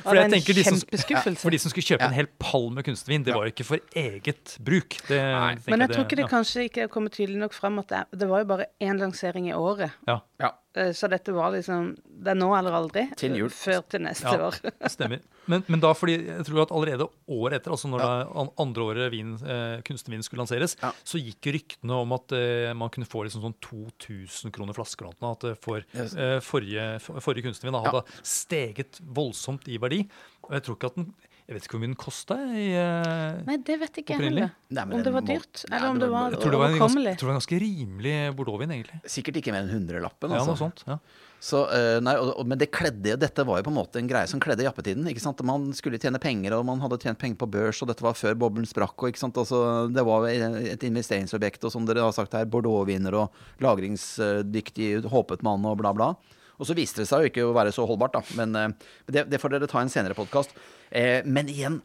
Ja, det er en kjempeskuffelse. For de som skulle kjøpe en hel pall med kunstvin, det var jo ikke for eget bruk. Det, Nei, Men jeg tror ikke det ja. kanskje ikke er kommet tydelig nok fram at det, det var jo bare én lansering i året. Ja, Ja. Eh, Så dette var liksom Det er nå eller aldri. Til jul. Før til neste Ja. år. stemmer. Men, men da fordi jeg tror at allerede året etter, altså når det an- andre året vin, eh, Kunstnervinen skulle lanseres, Ja. så gikk ryktene om at eh, man kunne få liksom sånn 2000 kroner flasker. At for, eh, forrige, for, forrige kunstnervin hadde hadde steget voldsomt i verdi. Og jeg tror ikke at den Jeg vet ikke hvor mye den kosta. Eh, Nei, det vet ikke jeg heller. Nei, Om det var må- dyrt, Nei, eller om det det var- var jeg tror det var overkommelig. jeg tror det var en ganske rimelig bordeauxvin, egentlig. Sikkert ikke mer enn hundrelappen. Altså. Ja, Altså. noe sånt. Ja. Så, eh, nei, og, men det kledde, dette var jo på en måte en greie som kledde jappetiden. ikke sant? Man skulle tjene penger, og man hadde tjent penger på børs, og dette var før boblen sprakk. og ikke sant? Altså, det var et investeringsobjekt, og som dere har sagt her, Bordeaux-viner og lagringsdyktig, håpet man og bla, bla. Og så viste det seg jo ikke å være så holdbart, da. Men eh, det, det får dere ta i en senere podkast. Eh, men igjen,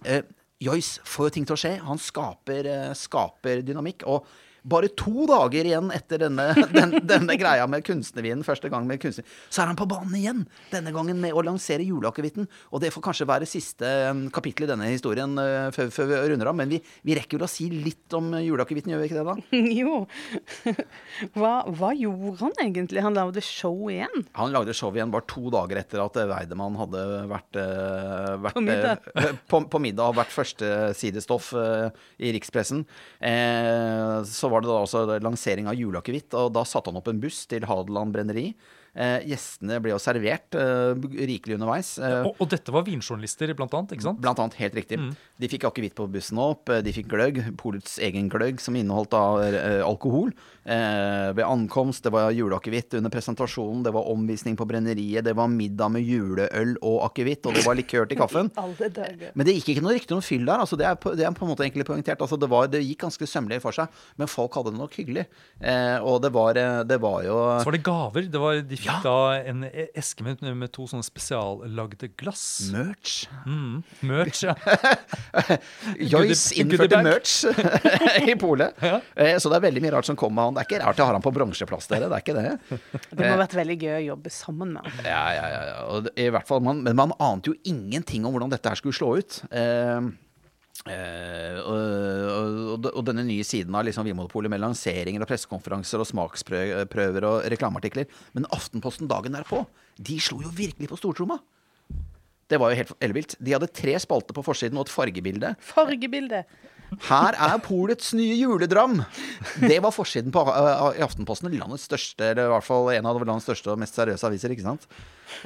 Joyce får jo ting til å skje. Han skaper, skaper dynamikk. Og bare to dager igjen etter denne, den, denne greia med kunstnervinen, første gang med kunstner, så er han på banen igjen. Denne gangen med å lansere juleakevitten. Og det får kanskje være siste eh, kapittel i denne historien eh, før, før vi runder av. Men vi, vi rekker vel å si litt om juleakevitten, gjør vi ikke det, da? Jo. Hva, hva gjorde han egentlig? Han lagde show igjen? Han lagde show igjen bare to dager etter at Weidemann hadde vært, vært På middag. på, på middag og vært førstesidestoff i rikspressen. Eh, så var det da også lansering av juleakevitt, og da satte han opp en buss til Hadeland brenneri. Eh, gjestene ble jo servert eh, rikelig underveis. Eh, Og, og dette var vinjournalister, blant annet? ikke sant? Blant annet, helt riktig. Mm. De fikk akevitt på bussen opp, de fikk gløgg, Polets egen gløgg, som inneholdt da eh, alkohol. Eh, ved ankomst, det var juleakevitt under presentasjonen, det var omvisning på brenneriet, det var middag med juleøl og akevitt, og det var likør til kaffen. Men det gikk ikke noe riktig om fyll der. altså Det er på, det er på en måte egentlig poengtert. altså Det, var, det gikk ganske sømmelig for seg, men folk hadde det nok hyggelig. Eh, og det var, det var jo Så var det gaver. Det var, de Ja. da en eske med, med to sånne spesiallagde glass. merch. Mm. Merch, ja. Joyce innførte merch i polet. Ja. Eh, så det er veldig mye rart som kommer med han. Det er ikke rart jeg har han på bronseplass, dere. Det er ikke det. Det må ha vært veldig gøy å jobbe sammen med han. Ja, ja, ja. ja. Og I hvert fall, man, men man ante jo ingenting om hvordan dette her skulle slå ut. Eh, eh, og, og, og denne nye siden av liksom Vinmonopolet med lanseringer og pressekonferanser og smaksprøver og reklameartikler. Men Aftenposten dagen derpå, de slo jo virkelig på stortromma. Det var jo helt ellevilt. De hadde tre spalter på forsiden og et fargebilde. Fargebilde. Her er polets nye juledram! Det var forsiden på uh, i Aftenposten. Landets største, eller i hvert fall en av landets største og mest seriøse aviser. ikke sant?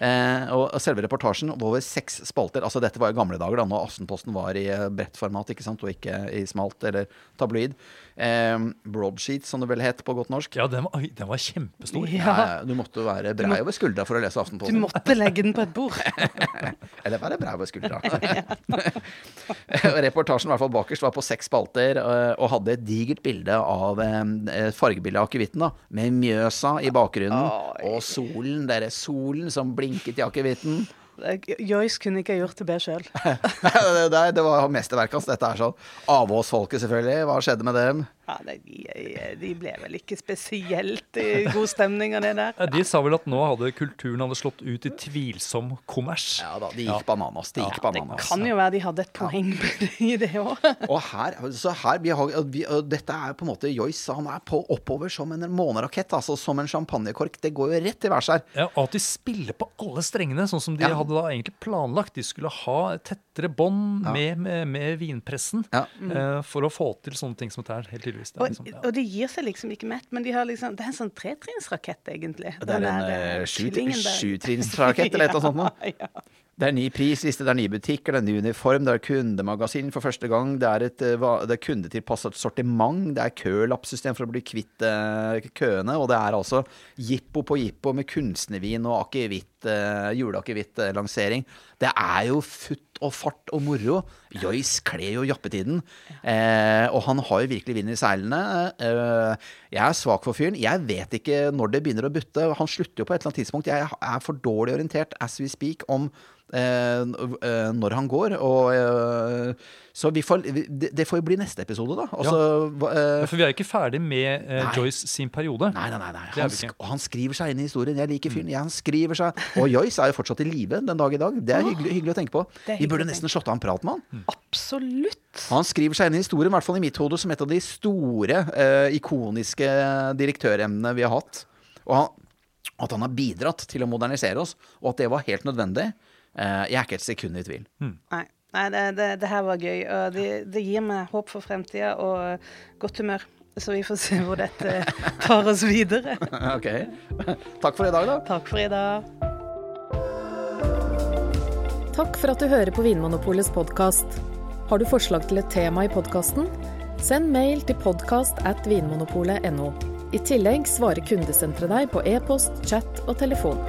Eh, og selve reportasjen var over seks spalter. Altså Dette var i gamle dager, da når Aftenposten var i eh, bredt format ikke sant? og ikke i smalt eller tabloid. Eh, broadsheet, som det vel het på godt norsk. Ja, den var, den var kjempestor. Ja. Eh, du måtte være brei over skuldra for å lese Aftenposten. Du måtte legge den på et bord. Eller være brei over skuldra. Reportasjen i hvert fall bakerst var på seks spalter eh, og hadde et digert bilde av fargebildet fargebilde av akevitten. Med Mjøsa i bakgrunnen Oi. og solen. Der er solen som blinket i akevitten. Joyce kunne ikke gjort det bedre sjøl. det, det var mesterverket hans. Dette er sånn Avåsfolket, selvfølgelig. Hva skjedde med dem? Ja, de, de ble vel ikke spesielt i god stemning av det der. Ja, De sa vel at nå hadde kulturen hadde slått ut i tvilsom kommers. Ja da, de gikk bananas. De gikk Det bananas. kan jo være de hadde et poeng i det òg. Og her, så her vi har, vi, og Dette er på en måte Joyce. Han er på oppover som en månerakett. Altså som en champagnekork. Det går jo rett til værs her. Ja, og at de spiller på alle strengene, sånn som de Ja. hadde da egentlig planlagt. De skulle ha tettere bånd Ja. med, med, med vinpressen Ja. uh, for å få til sånne ting som dette her. Helt tydeligvis. Det liksom, ja. og de gir seg liksom ikke mett, men de har liksom, det er en sånn tretrinnsrakett, egentlig. Det er en eh, eh, der. sjutrinnsrakett eller annet sånt. noe. Ja, ja. Det er ny prisliste, det er nye butikker, det er ny uniform, det er kundemagasin for første gang. Det er et eh, det er kundetilpasset sortiment, det er kølappsystem for å bli kvitt køene. Og det er altså jippo på jippo med kunstnervin og akevitt, juleakevitt-lansering. Det er jo futt og fart og moro. Joyce kler jo jappetiden. Eh, og han har jo virkelig vind i seilene. Eh, jeg er svak for fyren. Jeg vet ikke når det begynner å butte. Han slutter jo på et eller annet tidspunkt. Jeg er for dårlig orientert as we speak om når han går. Og, eh, så vi får, vi- det, får jo bli neste episode, da. Altså, hva, eh, Ja, For vi er ikke ferdig med eh, Nei. Joyce sin periode. Nei, nei, nei. nei. Han, sk- og han skriver seg inn i historien. Jeg liker fyren. Ja, han skriver seg Og Joyce er jo fortsatt i live den dag i dag. Det er hyggelig, hyggelig å tenke på. Vi burde nesten slått av en prat med han. Absolutt. Han skriver seg inn i historien, i hvert fall i mitt hode, som et av de store, eh, ikoniske direktøremnene vi har hatt. Og han, at han har bidratt til å modernisere oss, og at det var helt nødvendig. Eh, jeg er ikke et sekund i tvil. Nei, Nei det, det, det her var gøy. Og det, det gir meg håp for fremtida og godt humør. Så vi får se hvor dette tar oss videre. ok. Takk for i dag, da. Takk for i dag. Takk for at du hører på Vinmonopolets podkast. Har du forslag til et tema i podkasten? Send mail til podkast at vinmonopolet.no. I tillegg svarer kundesenteret deg på e-post, chat og telefon.